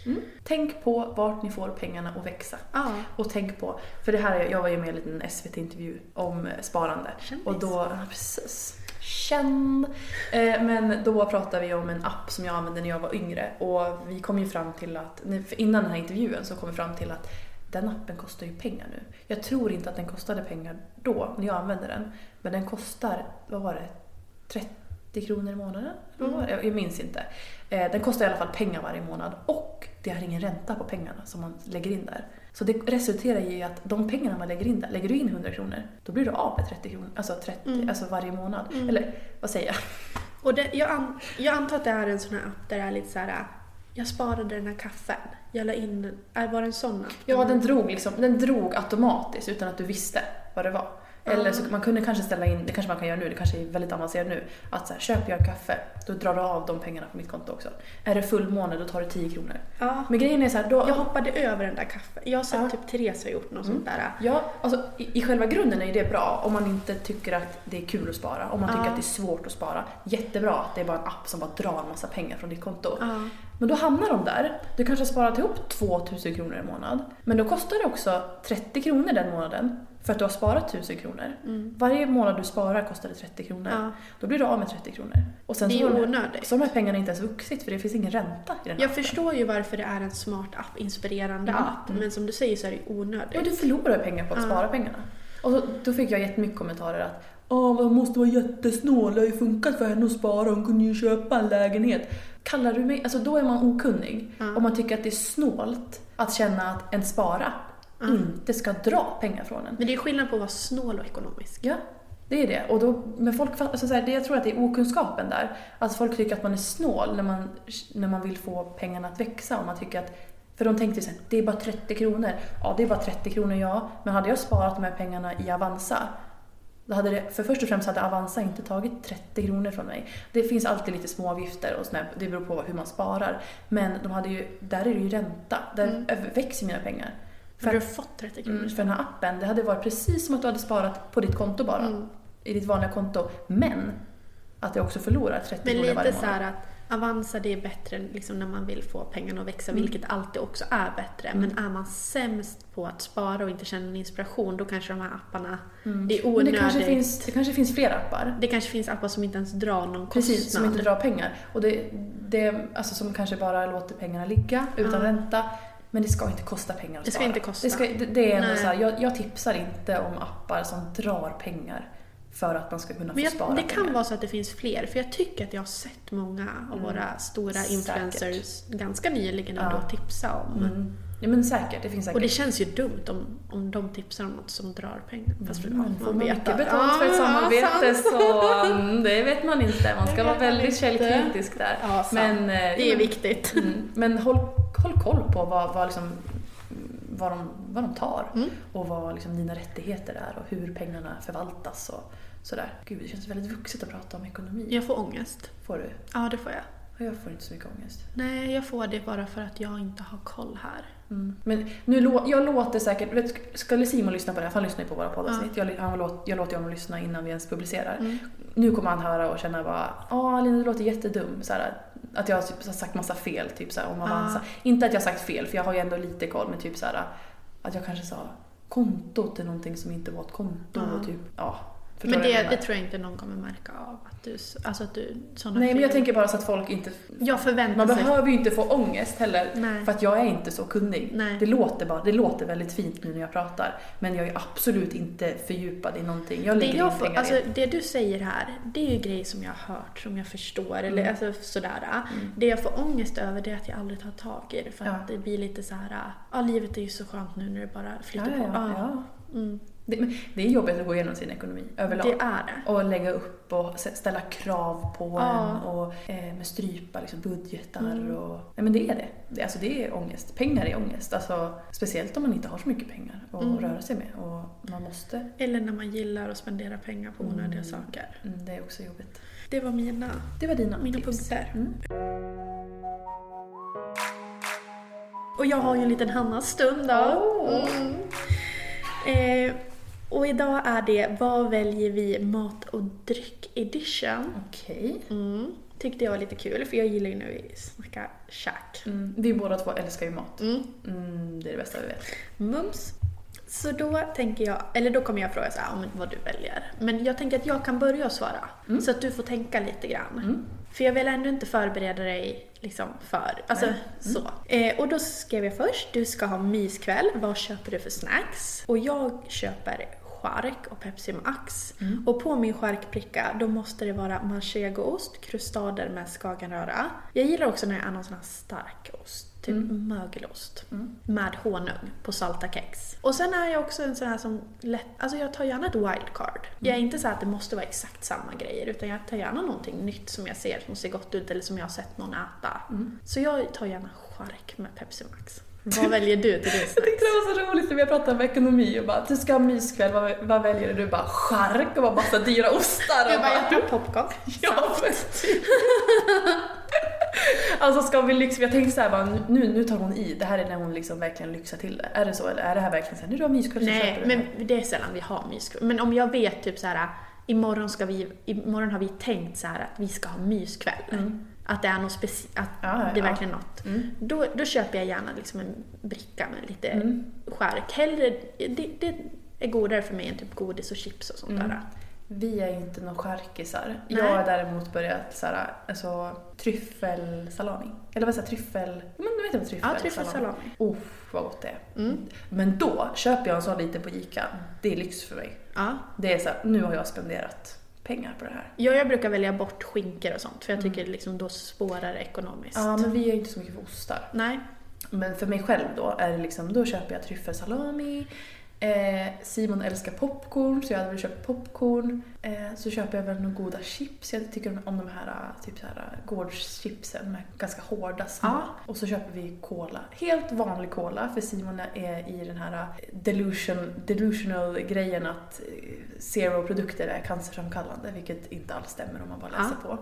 Tänk på vart ni får pengarna att växa. Och tänk på, för det här, jag var ju med i en liten SVT-intervju om eh, sparande. Kändis. Och då, ja, precis. Känd. Eh, men då pratade vi om en app som jag använde när jag var yngre. Och vi kom ju fram till att, innan den här intervjun så kom vi fram till att den appen kostar ju pengar nu. Jag tror inte att den kostade pengar då, när jag använde den. Men den kostar, vad var det? 30 kronor i månaden? Jag- Jag minns inte. Eh, Den kostar i alla fall pengar varje månad och det är ingen ränta på pengarna som man lägger in där. Så det resulterar i att de pengarna man lägger in där, lägger du in 100 kronor, då blir du av med 30 kronor, alltså, 30, alltså varje månad. Eller vad säger jag? Och det, jag, an, jag antar att det är en sån här app där det är lite så här. Jag sparade den här kaffen. Jag la in den. Är var det en sån app? Ja, den drog, liksom, den drog automatiskt utan att du visste vad det var. Eller så man kunde kanske ställa in, det kanske man kan göra nu, det kanske är väldigt avancerat nu, att så här, köper jag en kaffe, då drar du av de pengarna på mitt konto också. Är det fullmåne, då tar det 10 kronor. Ja. Men grejen är så här, då, Jag hoppade över den där kaffen. Jag har sett Ja. typ Therese har gjort något sånt där. Ja, alltså i, i själva grunden är det bra om man inte tycker att det är kul att spara. Om man tycker Ja. att det är svårt att spara. Jättebra att det är bara en app som bara drar en massa pengar från ditt konto. Ja. Men då hamnar de där. Du kanske har sparat ihop 2000 kronor i månad. Men då kostar det också 30 kronor den månaden för att du har sparat 1000 kronor. Varje månad du sparar kostar det 30 kronor. Mm. Ja. Då blir du av med 30 kronor. Och sen Det är här- onödigt. Så har de här pengarna inte ens vuxit för det finns ingen ränta i den Jag appen. förstår ju varför det är en smart app, inspirerande Mm. app. Men som du säger så är det ju onödigt. Ja, du förlorar pengar på att Ja. spara pengarna. Och så, då fick jag jättemycket kommentarer att Åh, man måste vara jättesnål, det har ju funkat för henne att spara, hon kunde ju köpa en lägenhet. Kallar du mig, alltså då är man okunnig. Om man tycker att det är snålt att känna att en spara inte ska dra pengar från en. Men det är skillnad på att vara snål och ekonomisk. Ja, det är det. Och då, men folk, alltså så här, det, jag tror att det är okunskapen där. Alltså folk tycker att man är snål när man, när man vill få pengarna att växa. Och man tycker att, för de tänkte så här, det är bara 30 kronor. Ja, det är bara 30 kronor ja. Men hade jag sparat de här pengarna i Avanza då hade det, för först och främst hade Avanza inte tagit 30 kronor från mig. Det finns alltid lite små avgifter och sådär, det beror på hur man sparar. Men de hade ju, där är det ju ränta, där växer mina pengar. För du har fått 30 kronor. Mm, för den här appen, det hade varit precis som att du hade sparat på ditt konto bara. Mm. I ditt vanliga konto. Men att jag också förlorar 30 Men kronor varje lite så månad. här att Avanza det är bättre liksom när man vill få pengarna att växa, Mm. vilket alltid också är bättre. Men är man sämst på att spara och inte känner inspiration, då kanske de här apparna, det är Mm. Men onödigt. det kanske, finns, det kanske finns fler appar. Det kanske finns appar som inte ens drar någon Precis, kostnad. som inte drar pengar. Och det, det, alltså som kanske bara låter pengarna ligga utan ränta. Men det ska inte kosta pengar att Det ska spara. inte kosta. Det, ska, det, det är ändå så här, jag, jag tipsar inte om appar som drar pengar för att man ska kunna få Men spara jag, det kan pengar. vara så att det finns fler, för jag tycker att jag har sett många av våra stora Säkert. influencers ganska nyligen Ja. ändå tipsa om. Mm. Ja men säkert, det finns säkert. Och det känns ju dumt om, om de tipsar om något som drar pengar. Fast Mm, ja, man får man mycket betalt för ett samarbete sant. så mm, det vet man inte. Man ska vara väldigt källkritisk där. Ja, men, eh, Det är viktigt. Mm, men håll, håll koll på vad, vad, liksom, vad, de, vad de tar Mm. och vad liksom, dina rättigheter är och hur pengarna förvaltas och sådär. Gud, det känns väldigt vuxet att prata om ekonomi. Jag får ångest. Får du? Ja, det får jag. Jag får inte så mycket ångest. Nej, jag får det bara för att jag inte har koll här. Mm. Men nu, lå- jag låter säkert, vet, skulle Simon lyssna på det här, för han lyssnar ju på våra poddavsnitt. Jag, han, låt, jag låter honom lyssna innan vi ens publicerar. Mm. Nu kommer han höra och känna bara, ja Lina du låter jättedum. Så här, att jag typ, har sagt massa fel typ så här, om Avanza. Inte att jag har sagt fel, för jag har ju ändå lite koll, men typ så här, att jag kanske sa konto till någonting som inte var ett konto. Ja. Och typ, ja, Men det, det tror jag inte någon kommer märka av. Att du, alltså att du, såna Nej men jag fel. tänker bara så att folk inte... Jag förväntar Man sig... behöver ju inte få ångest heller. Nej. För att jag är inte så kunnig. Nej. Det låter, bara, det låter väldigt fint nu när jag pratar. Men jag är absolut inte fördjupad i någonting. Jag Det, jag får, alltså, det du säger här, det är ju grejer som jag har hört, som jag förstår. Eller Mm. alltså, sådär. Det jag får ångest över det är att jag aldrig tar tag i det. För Ja. att det blir lite så här, ja livet är ju så skönt nu när det bara flyter Ja, ja, på. ja. Mm. Det, det är jobbigt att gå igenom sin ekonomi överlag. Det är det. Och lägga upp och ställa krav på Ja. en och eh, med strypa liksom, budgetar Mm. och... Nej men det är det. det. Alltså det är ångest. Pengar är ångest. Alltså, speciellt om man inte har så mycket pengar att Mm. röra sig med. Och man måste... Eller när man gillar att spendera pengar på onödiga saker. Mm, det är också jobbigt. Det var mina, Det var dina mina tips. punkter. Mm. Och jag har ju en liten Hannas stund då. Mm. Eh, och idag är det Vad väljer vi mat och dryck edition? Okej. Mm. Tyckte jag var lite kul för jag gillar ju när vi snackar käk. Mm, vi båda två älskar ju mat. Mm. Mm, det är det bästa vi vet. Mums. Så då tänker jag, eller då kommer jag fråga så här, om vad du väljer. Men jag tänker att jag kan börja svara. Så att du får tänka lite grann. För jag vill ändå inte förbereda dig liksom för, alltså så. Eh, och då skrev jag först, du ska ha myskväll, vad köper du för snacks? Och jag köper chark och Pepsi Max. Och på min charkbricka då måste det vara manchegoost, krustader med skagenröra. Jag gillar också när är någon sån här stark ost, typ mögelost. Med honung på salta kex. Och sen är jag också en sån här som lätt, alltså jag tar gärna ett wildcard. Jag är inte så att det måste vara exakt samma grejer utan jag tar gärna någonting nytt som jag ser som ser gott ut eller som jag har sett någon äta. Så jag tar gärna chark med Pepsi Max. Vad väljer du till din Jag snacks? tyckte det var så roligt när vi pratade om ekonomi och bara du ska ha myskväll, vad, vad väljer du? Du bara chark och bara massa dyra ostar. Jag och bara, jag popcorn. Ja. Alltså ska vi lyxa, jag tänkte såhär bara nu, nu tar hon i, det här är när hon liksom verkligen lyxar till det. Är det så eller är det här verkligen såhär, nu du har myskväll så Nej, köper du det men det är sällan vi har myskväll. Men om jag vet typ så här, imorgon, ska vi, imorgon har vi tänkt så här att vi ska ha myskväll. Att det är något speciellt, att Ja, det är ja. verkligen något. Då, då köper jag gärna liksom en bricka med lite Mm. skärk. Hellre, det, det är godare för mig än typ godis och chips och sånt Mm. där. Vi är ju inte några charkisar. Jag har däremot börjat såhär, alltså tryffelsalami. Eller vad säger tryffel... Men du vet vad tryffelsalami Ja, tryffelsalami. Uff, vad gott det är. Mm. Men då köper jag en sån liten på Ica. Det är lyx för mig. Ja. Det är såhär, nu har jag spenderat pengar på det här. Jag, jag brukar välja bort skinkor och sånt för jag tycker liksom då spårar det ekonomiskt. Mm. Ja, men vi är inte så mycket för ostar. Nej. Men för mig själv då är det liksom, då köper jag tryffelsalami, Eh, Simon älskar popcorn så jag hade väl köpt popcorn. Eh, så köper jag väl några goda chips. Jag tycker om, om de här eh, typ så här eh, gårdschipsen med ganska hårda små. Ja. Och så köper vi cola. Helt vanlig cola för Simon är i den här eh, delusion, delusional grejen att zero-produkter är cancerframkallande vilket inte alls stämmer om man bara läser på.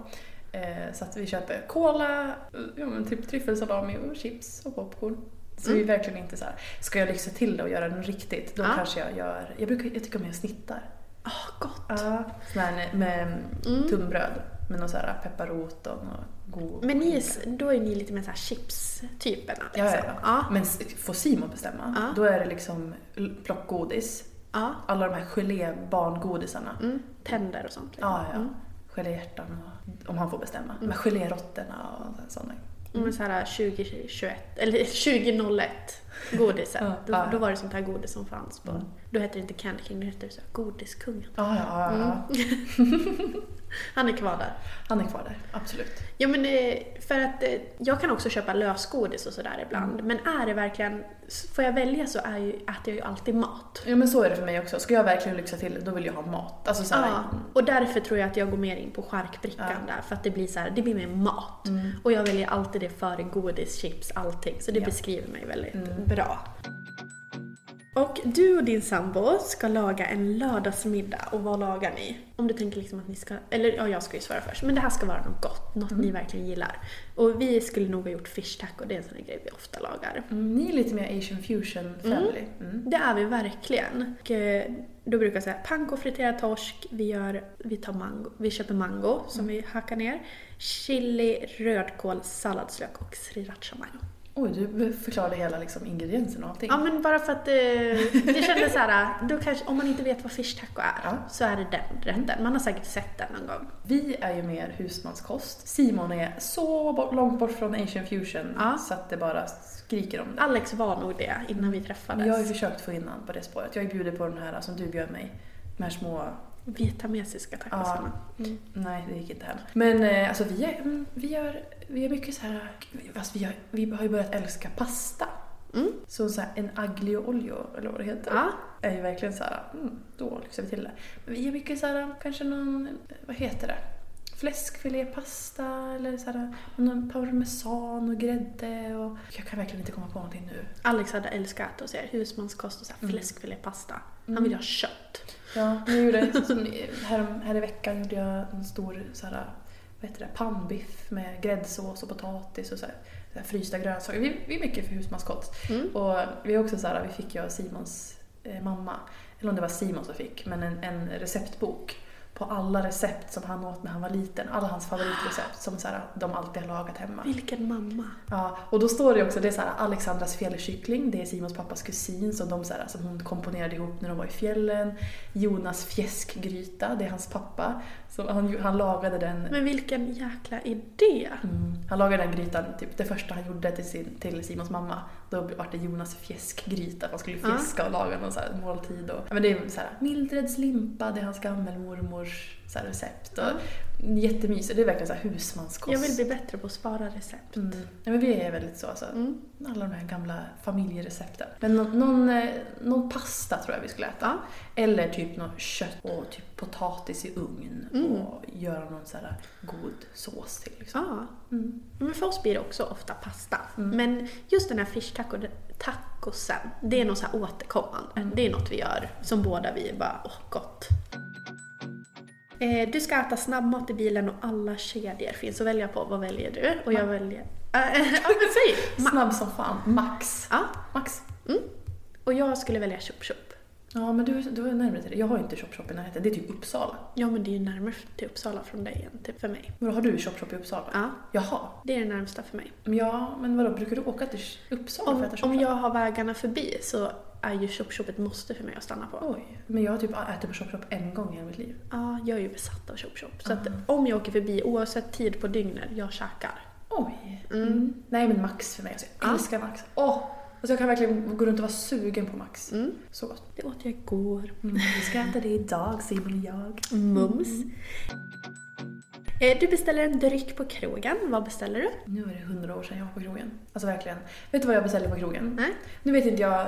Eh, Så att vi köper cola, ja, men typ tryffelsalami och chips och popcorn. Så vi är verkligen inte så här. ska jag lyxa till det och göra något riktigt, då Ja. kanske jag gör, jag, brukar, jag tycker om jag snittar. Åh, gott. Ja. Här med tunnbröd med någon så här pepparrot och god Men ni, är då är ni lite mer så här chips-typerna. Ja, ja, liksom. ja. ja. Men får Simon bestämma, Ja. då är det liksom plockgodis. ja. Alla de här gelé-barngodisarna. Mm. Tänder och sånt. liksom. Ja, ja. Mm. Geléhjärtan och, om han får bestämma. De här gelérotterna och sådana. Mm. Så här 2021, eller 2001 godiset. Ja, då, ja. då var det sånt här godis som fanns på. Mm. Då hette det inte Candy King, då hette det så här Godiskungen. Ja, ja, ja, ja. Han är kvar där. Han är kvar där, absolut. Ja men eh, för att eh, jag kan också köpa lösgodis och sådär ibland. Mm. Men är det verkligen, får jag välja så är ju, äter jag ju alltid mat. Ja men så är det för mig också. Ska jag verkligen lyxa till då vill jag ha mat. Alltså så här, Ja, och därför tror jag att jag går mer in på charkbrickan Ja. där. För att det blir så här, det blir mer mat. Och jag väljer alltid det före godis, chips, allting. Så det Ja. beskriver mig väldigt bra. Och du och din sambo ska laga en lördagsmiddag. Och vad lagar ni? Om du tänker liksom att ni ska... Eller ja, jag ska ju svara först. Men det här ska vara något gott. Något ni verkligen gillar. Och vi skulle nog ha gjort fish taco. Det är en sån grej vi ofta lagar. mm, ni är lite mer asian fusion family. Mm. Det är vi verkligen. Och eh, då brukar jag säga panko, friterad torsk, vi, gör, vi, tar mango, vi köper mango som vi hackar ner, chili, rödkål, salladslök och sriracha mayo. Oj, du förklarade hela liksom, ingredienserna och allting. Ja men bara för att eh, det kändes såhär, då kanske, om man inte vet vad fish taco är Ja. så är det den rätten. Man har säkert sett den någon gång. Vi är ju mer husmanskost. Simon är så bort, långt bort från asian fusion Ja. så att det bara skriker om det. Alex var nog det innan vi träffades. Jag har ju försökt få in honom på det spåret. Jag har ju bjudit på den här som du bjöd mig. De här små... Vietnamesiska tacosarna. Mm. Nej, det gick inte hem. Men eh, alltså vi, är, mm, vi, gör, vi är mycket så här... Fast vi har, vi har ju börjat älska pasta. Mm. Så, så här, en aglio olio, eller vad det heter, Ja. är ju verkligen så här, mm, då lyxar vi till det. Men vi gör mycket så här, kanske någon, vad heter det? Fläskfilépasta eller så här, någon parmesan och grädde och... Jag kan verkligen inte komma på någonting nu. Alex hade älskat hos er husmanskost och så här fläskfilépasta. Han Mm. vill ha kött. Ja, jag gjorde, som, här, här i veckan gjorde jag en stor så här, vad heter det, pannbiff med gräddsås och potatis och så här, så här frysta grönsaker. Vi, vi är mycket för husmanskost. Mm. Och vi också så här, vi fick jag Simons eh, mamma, eller om det var Simon som fick, men en, en receptbok på alla recept som han åt när han var liten. Alla hans favoritrecept som så här, de alltid har lagat hemma. Vilken mamma. Ja, och då står det också, det är så här, Alexandras fjällkyckling, det är Simons pappas kusin som, de, så här, som hon komponerade ihop när de var i fjällen. Jonas fjäskgryta, det är hans pappa. Så han, han lagade den Men vilken jäkla idé! Mm. Han lagade den grytan, typ det första han gjorde till, sin, till Simons mamma. Då var det Jonas fjäskgryta, han skulle fjäska och laga någon så här måltid. Och, ja, men det är så här, Mildreds limpa, det är hans gammelmormors så här recept. Och, Jättemysigt, det är verkligen så här husmanskost. Jag vill bli bättre på att spara recept. Mm. Ja, men vi är väldigt så, alltså, Mm. alla de här gamla familjerecepten. Men någon, någon, eh, någon pasta tror jag vi skulle äta. Ja. Eller typ något kött och typ potatis i ugn Mm. och göra någon så här god sås till. Liksom. Ja. Mm. Men för oss blir det också ofta pasta. Men just den här fish taco, tacosen, det är något så här återkommande. Det är något vi gör som båda vi bara, åh gott. Eh, du ska äta snabbmat i bilen och alla kedjor finns att välja på. Vad väljer du? Och jag väljer... Ja men säg! Snabb som fan. Max. ja. Max. Och jag skulle välja Chop Chop. Ja, men du, du är närmare till det. Jag har ju inte Chop Chop i närheten. Det är typ Uppsala. Ja men det är ju närmare till Uppsala från dig än typ för mig. Men har du Chop Chop i Uppsala? Ja, Jaha. det är det närmsta för mig. Ja, men vadå, brukar du åka till Uppsala för Om, att äta Chop om jag har vägarna förbi så är ju Chop Chop ett måste för mig att stanna på. Oj. Men jag har typ ätit på Chop Chop en gång i hela mitt liv. Ja, jag är ju besatt av Chop Chop. Så att om jag åker förbi, oavsett tid på dygnet, jag käkar. Oj. Mm. Nej, men Max för mig. Alltså, jag Ja. älskar Max. Åh! Alltså, jag kan verkligen gå runt och vara sugen på Max. Mm. Så gott. Det åt jag igår. Mm. Vi ska äta det idag, Simon och jag. Mums. Eh, Du beställer en dryck på krogen. Vad beställer du? Nu är det hundra år sedan jag var på krogen. Alltså verkligen. Vet du vad jag beställde på krogen? Nej. Nu vet inte jag, eh,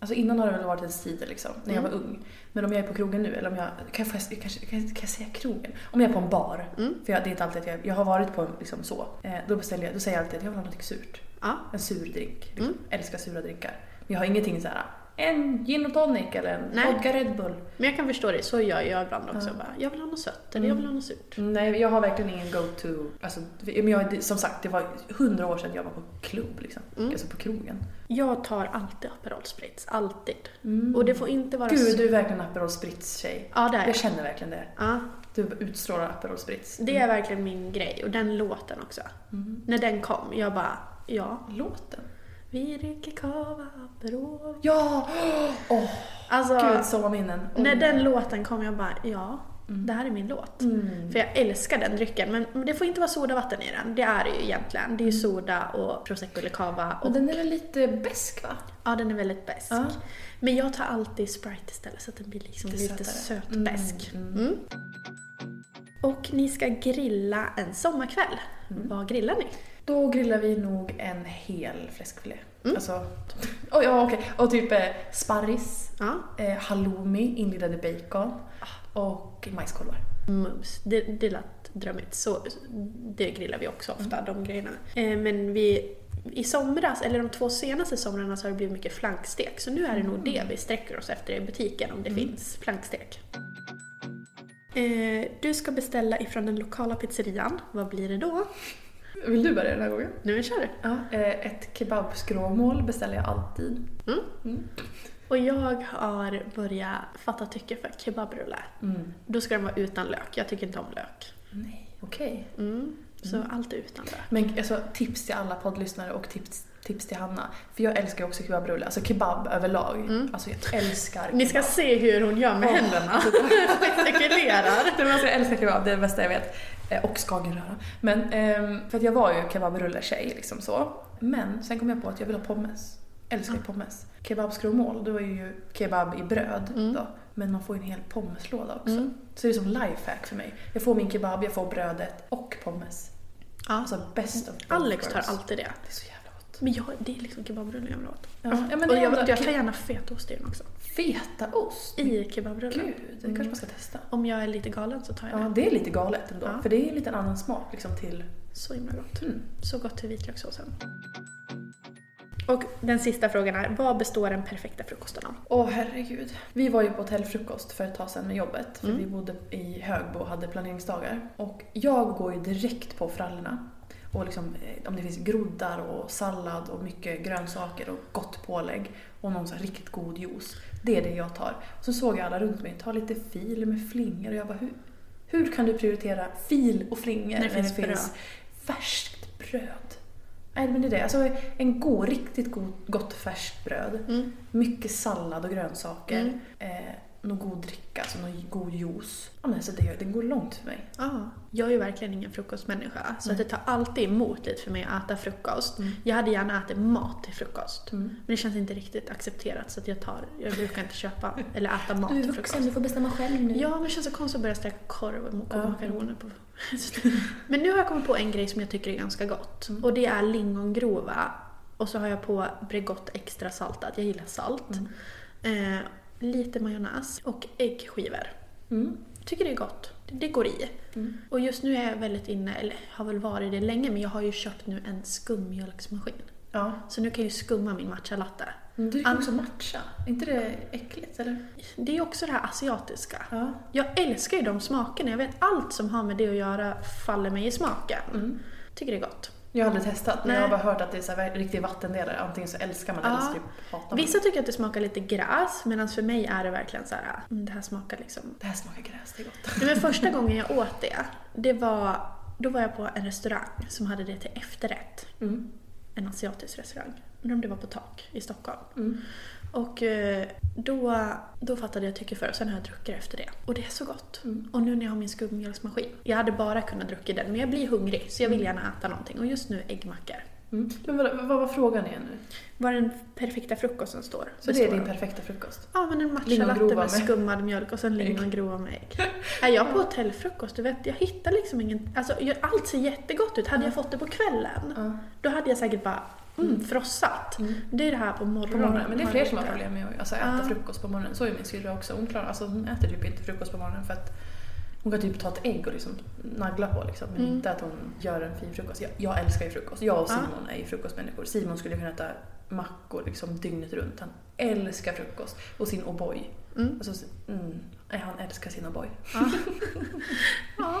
Alltså innan har det väl varit en cider liksom, när jag var ung. Men om jag är på krogen nu, eller om jag, kan jag, kan, jag- kan jag säga krogen? Om jag är på en bar, för jag, det är inte alltid att jag, jag har varit på liksom så, eh, då beställer jag, då säger jag alltid att jag vill ha något surt. Ja. En sur drink. Liksom. Älskar sura drinkar. Men jag har ingenting så här. en gin och tonic eller en Nej. vodka Red Bull. Men jag kan förstå det, så gör jag ibland också. Bara, jag vill ha något sött eller jag vill ha något surt. Nej, jag har verkligen ingen go-to. Alltså, men jag, som sagt, det var hundra år sedan jag var på klubb, liksom. alltså på krogen. Jag tar alltid Aperol Spritz, alltid. Och det får inte vara... Gud, du är verkligen en Aperol Spritz-tjej. Ja, det är Jag jag. känner verkligen det. Ja, Du utstrålar Aperol Spritz. det är verkligen min grej. Och den låten också. När den kom, jag bara, ja. Låten? Vi dricker cava, Aperol. Ja! Åh, Alltså, gud, sommarminnen. Oj. när den låten kom, jag bara, ja. Mm. Det här är min låt. För jag älskar den drycken. Men det får inte vara sodavatten i den. Det är det ju egentligen. Det är ju soda och prosecco eller cava. Och, Men den är väl lite besk va? ja, den är väldigt besk. Ja. Men jag tar alltid Sprite istället så att den blir liksom Lite lite sötbesk. Mm. Och ni ska grilla en sommarkväll. Mm. Vad grillar ni? Då grillar vi nog en hel fläskfilé. Mm. Alltså, oh, ja okej. Och typ eh, sparris, Ja. eh, halloumi, inlindade bacon Ah. och majskolvar. Mums. Det, det lät drömmigt. Så, det grillar vi också ofta, de grejerna. Eh, men vi, i somras, eller de två senaste somrarna, så har det blivit mycket flankstek. Så nu är det nog det vi sträcker oss efter i butiken, om det finns flankstek. Eh, du ska beställa ifrån den lokala pizzerian. Vad blir det då? Vill du börja den här gången? Nu kör du! Ja. Eh, ett kebabskråmål beställer jag alltid. Och jag har börjat fatta tycke för kebabrulle. Då ska den vara utan lök. Jag tycker inte om lök. Nej, okej. Mm. Så allt är utan lök. Men alltså, tips till alla poddlyssnare och tips, tips till Hanna. För jag älskar ju också kebabrulle, alltså kebab överlag. Alltså jag älskar kebab. Ni ska se hur hon gör med händerna. Gestikulerar. Alltså, jag älskar kebab, det är det bästa jag vet. Eh, Och skagenröra. Men, ehm, för att jag var ju kebabrulle-tjej liksom så. Men sen kom jag på att jag vill ha pommes. Älskar ju pommes. Kebabskråmål, då är ju kebab i bröd då. Men man får ju en hel pommeslåda också. Så det är som lifehack för mig. Jag får min kebab, jag får brödet och pommes. Ja. Alltså of both Alex tar alltid det. Det Men jag, det är liksom kebabrulle jag vill åt. Ja, ja, men och det jag, ändå- jag tar gärna fetaost i den också. Fetaost? I kebabrullen. Gud, det kanske man ska testa. Om jag är lite galen så tar jag Ja, det. det är lite galet ändå. Ja. För det är en liten annan smak liksom till... Så himla gott. Mm. Så gott till vitlökssåsen. Och den sista frågan är, vad består den perfekta frukosten av? Åh herregud. Vi var ju på hotellfrukost för ett tag sedan med jobbet. För vi bodde i Högbo och hade planeringsdagar. Och jag går ju direkt på frallorna. Och liksom, eh, om det finns groddar och sallad och mycket grönsaker och gott pålägg. Och någon så riktigt god juice. Det är det jag tar. Så såg jag alla runt mig ta lite fil med flingor och jag bara hur, hur kan du prioritera fil och flingor När det finns bröd. färskt bröd? Nej men det är det. Alltså en god, riktigt god, gott färskt bröd. Mm. Mycket sallad och grönsaker. Eh, någon god dricka, alltså någon god juice. Ja, men alltså det, det går långt för mig. Ja, jag är ju verkligen ingen frukostmänniska. Så att det tar alltid emot lite för mig att äta frukost. Jag hade gärna ätit mat till frukost. Men det känns inte riktigt accepterat så att jag tar, jag brukar inte köpa eller äta mat till frukost. får bestämma själv nu. Ja, men det känns så konstigt att börja steka korv och makaroner på. men nu har jag kommit på en grej som jag tycker är ganska gott. Och det är lingongrova. Och så har jag på Bregott extra saltat. Jag gillar salt. Eh, lite majonnäs och äggskivor. Tycker det är gott. Det, går i. Och just nu är jag väldigt inne, eller har väl varit det länge, men jag har ju köpt nu en skummjölksmaskin. Ja. Så nu kan jag ju skumma min matcha latte. Men du dricker också matcha. Är inte det äckligt eller? Det är också det här asiatiska. Ja. Jag älskar ju de smakerna. Jag vet allt som har med det att göra faller mig i smaken. Tycker det är gott. Jag har aldrig testat, men Nej. jag har bara hört att det är så här riktig vattendelare. Antingen så älskar man det eller så typ hatar man Vissa tycker att det smakar lite gräs, medan för mig är det verkligen så här, mm, det här smakar liksom... Det här smakar gräs, det är gott. Nej, men första gången jag åt det, det var, då var jag på en restaurang som hade det till efterrätt. En asiatisk restaurang. Undrar om det var på tak i Stockholm. Och eh, då, då fattade jag tycke för och sen har jag druckit efter det. Och det är så gott. Och nu när jag har min skummjölksmaskin. Jag hade bara kunnat dricka den, men jag blir hungrig så jag vill gärna äta någonting. Och just nu äggmackor. Mm. Men vad, vad var frågan igen nu? Vad den perfekta frukosten står. Så det är din perfekta frukost? Ja, men en matcha Lingongrova latte med med- skummad mjölk och sen lingongrova med ägg. Är jag på hotellfrukost, du vet, jag hittar liksom ingen... Alltså, allt ser jättegott ut. Hade jag fått det på kvällen, då hade jag säkert bara Mm, frossat. Det är det här på morgonen. På morgonen. Men det är fler som har problem med att alltså, äta Ja. frukost på morgonen. Så är min syrra också. Hon, klarar, alltså, hon äter typ inte frukost på morgonen för att hon kan typ ta ett ägg och liksom nagla på liksom. Men Mm. inte att hon gör en fin frukost. Jag, jag älskar ju frukost. Jag och Simon är ju frukostmänniskor. Simon skulle kunna äta mackor liksom dygnet runt. Han älskar frukost. Och sin O'boy. Mm. Alltså, mm, han älskar sin O'boy. Ja.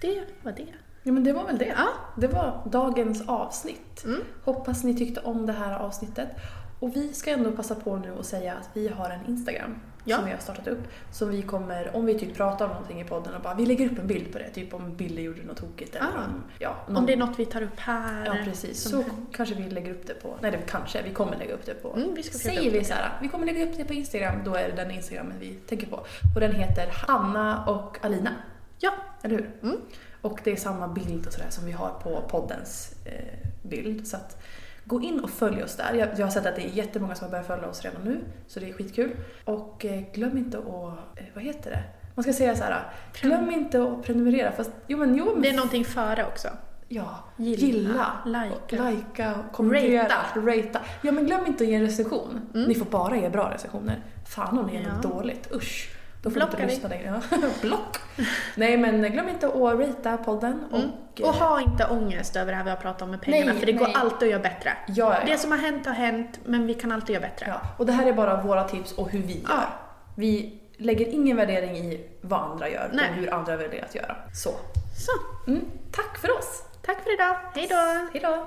Det var det. Ja men det var väl det. Ja. Det var dagens avsnitt. Mm. Hoppas ni tyckte om det här avsnittet. Och vi ska ändå passa på nu och säga att vi har en Instagram Ja. som vi har startat upp. Som vi kommer, om vi typ pratar om någonting i podden och bara vi lägger upp en bild på det. Typ om Billy gjorde något tokigt eller Ah. om, ja, Om det är något vi tar upp här. Ja precis, så kanske vi lägger upp det på, nej det kanske, vi kommer lägga upp det på, Mm, vi ska säger vi upp så vi kommer lägga upp det på Instagram, då är det den Instagramen vi tänker på. Och den heter Hanna och Alina. Ja. Eller hur? Mm. Och det är samma bild och sådär som vi har på poddens eh, bild. Så att gå in och följ oss där. Jag, jag har sett att det är jättemånga som har börjat följa oss redan nu, så det är skitkul. Och eh, glöm inte att, eh, vad heter det? Man ska säga så här, glöm inte att prenumerera. Fast, jo men, jo men Det är någonting före också. Ja, Gilla, gilla, likea. likea, kommentera, Rata. rata. Ja men glöm inte att ge en recension. Ni får bara ge bra recensioner. Fan om ni ger Ja. något dåligt, usch. Då får Blockar vi. inte lyssna längre. Ja. Block! Nej men glöm inte att rata podden och... Mm. Och ha inte ångest över det här vi har pratat om med pengarna, Nej, för det går nej. alltid att göra bättre. Ja, ja, ja. Det som har hänt har hänt, men vi kan alltid göra bättre. ja. Och det här är bara våra tips och hur vi gör. Vi lägger ingen värdering i vad andra gör Nej. och hur andra väljer att göra. Så. Så, Mm. Tack för oss! tack för idag. Hej då! Hejdå!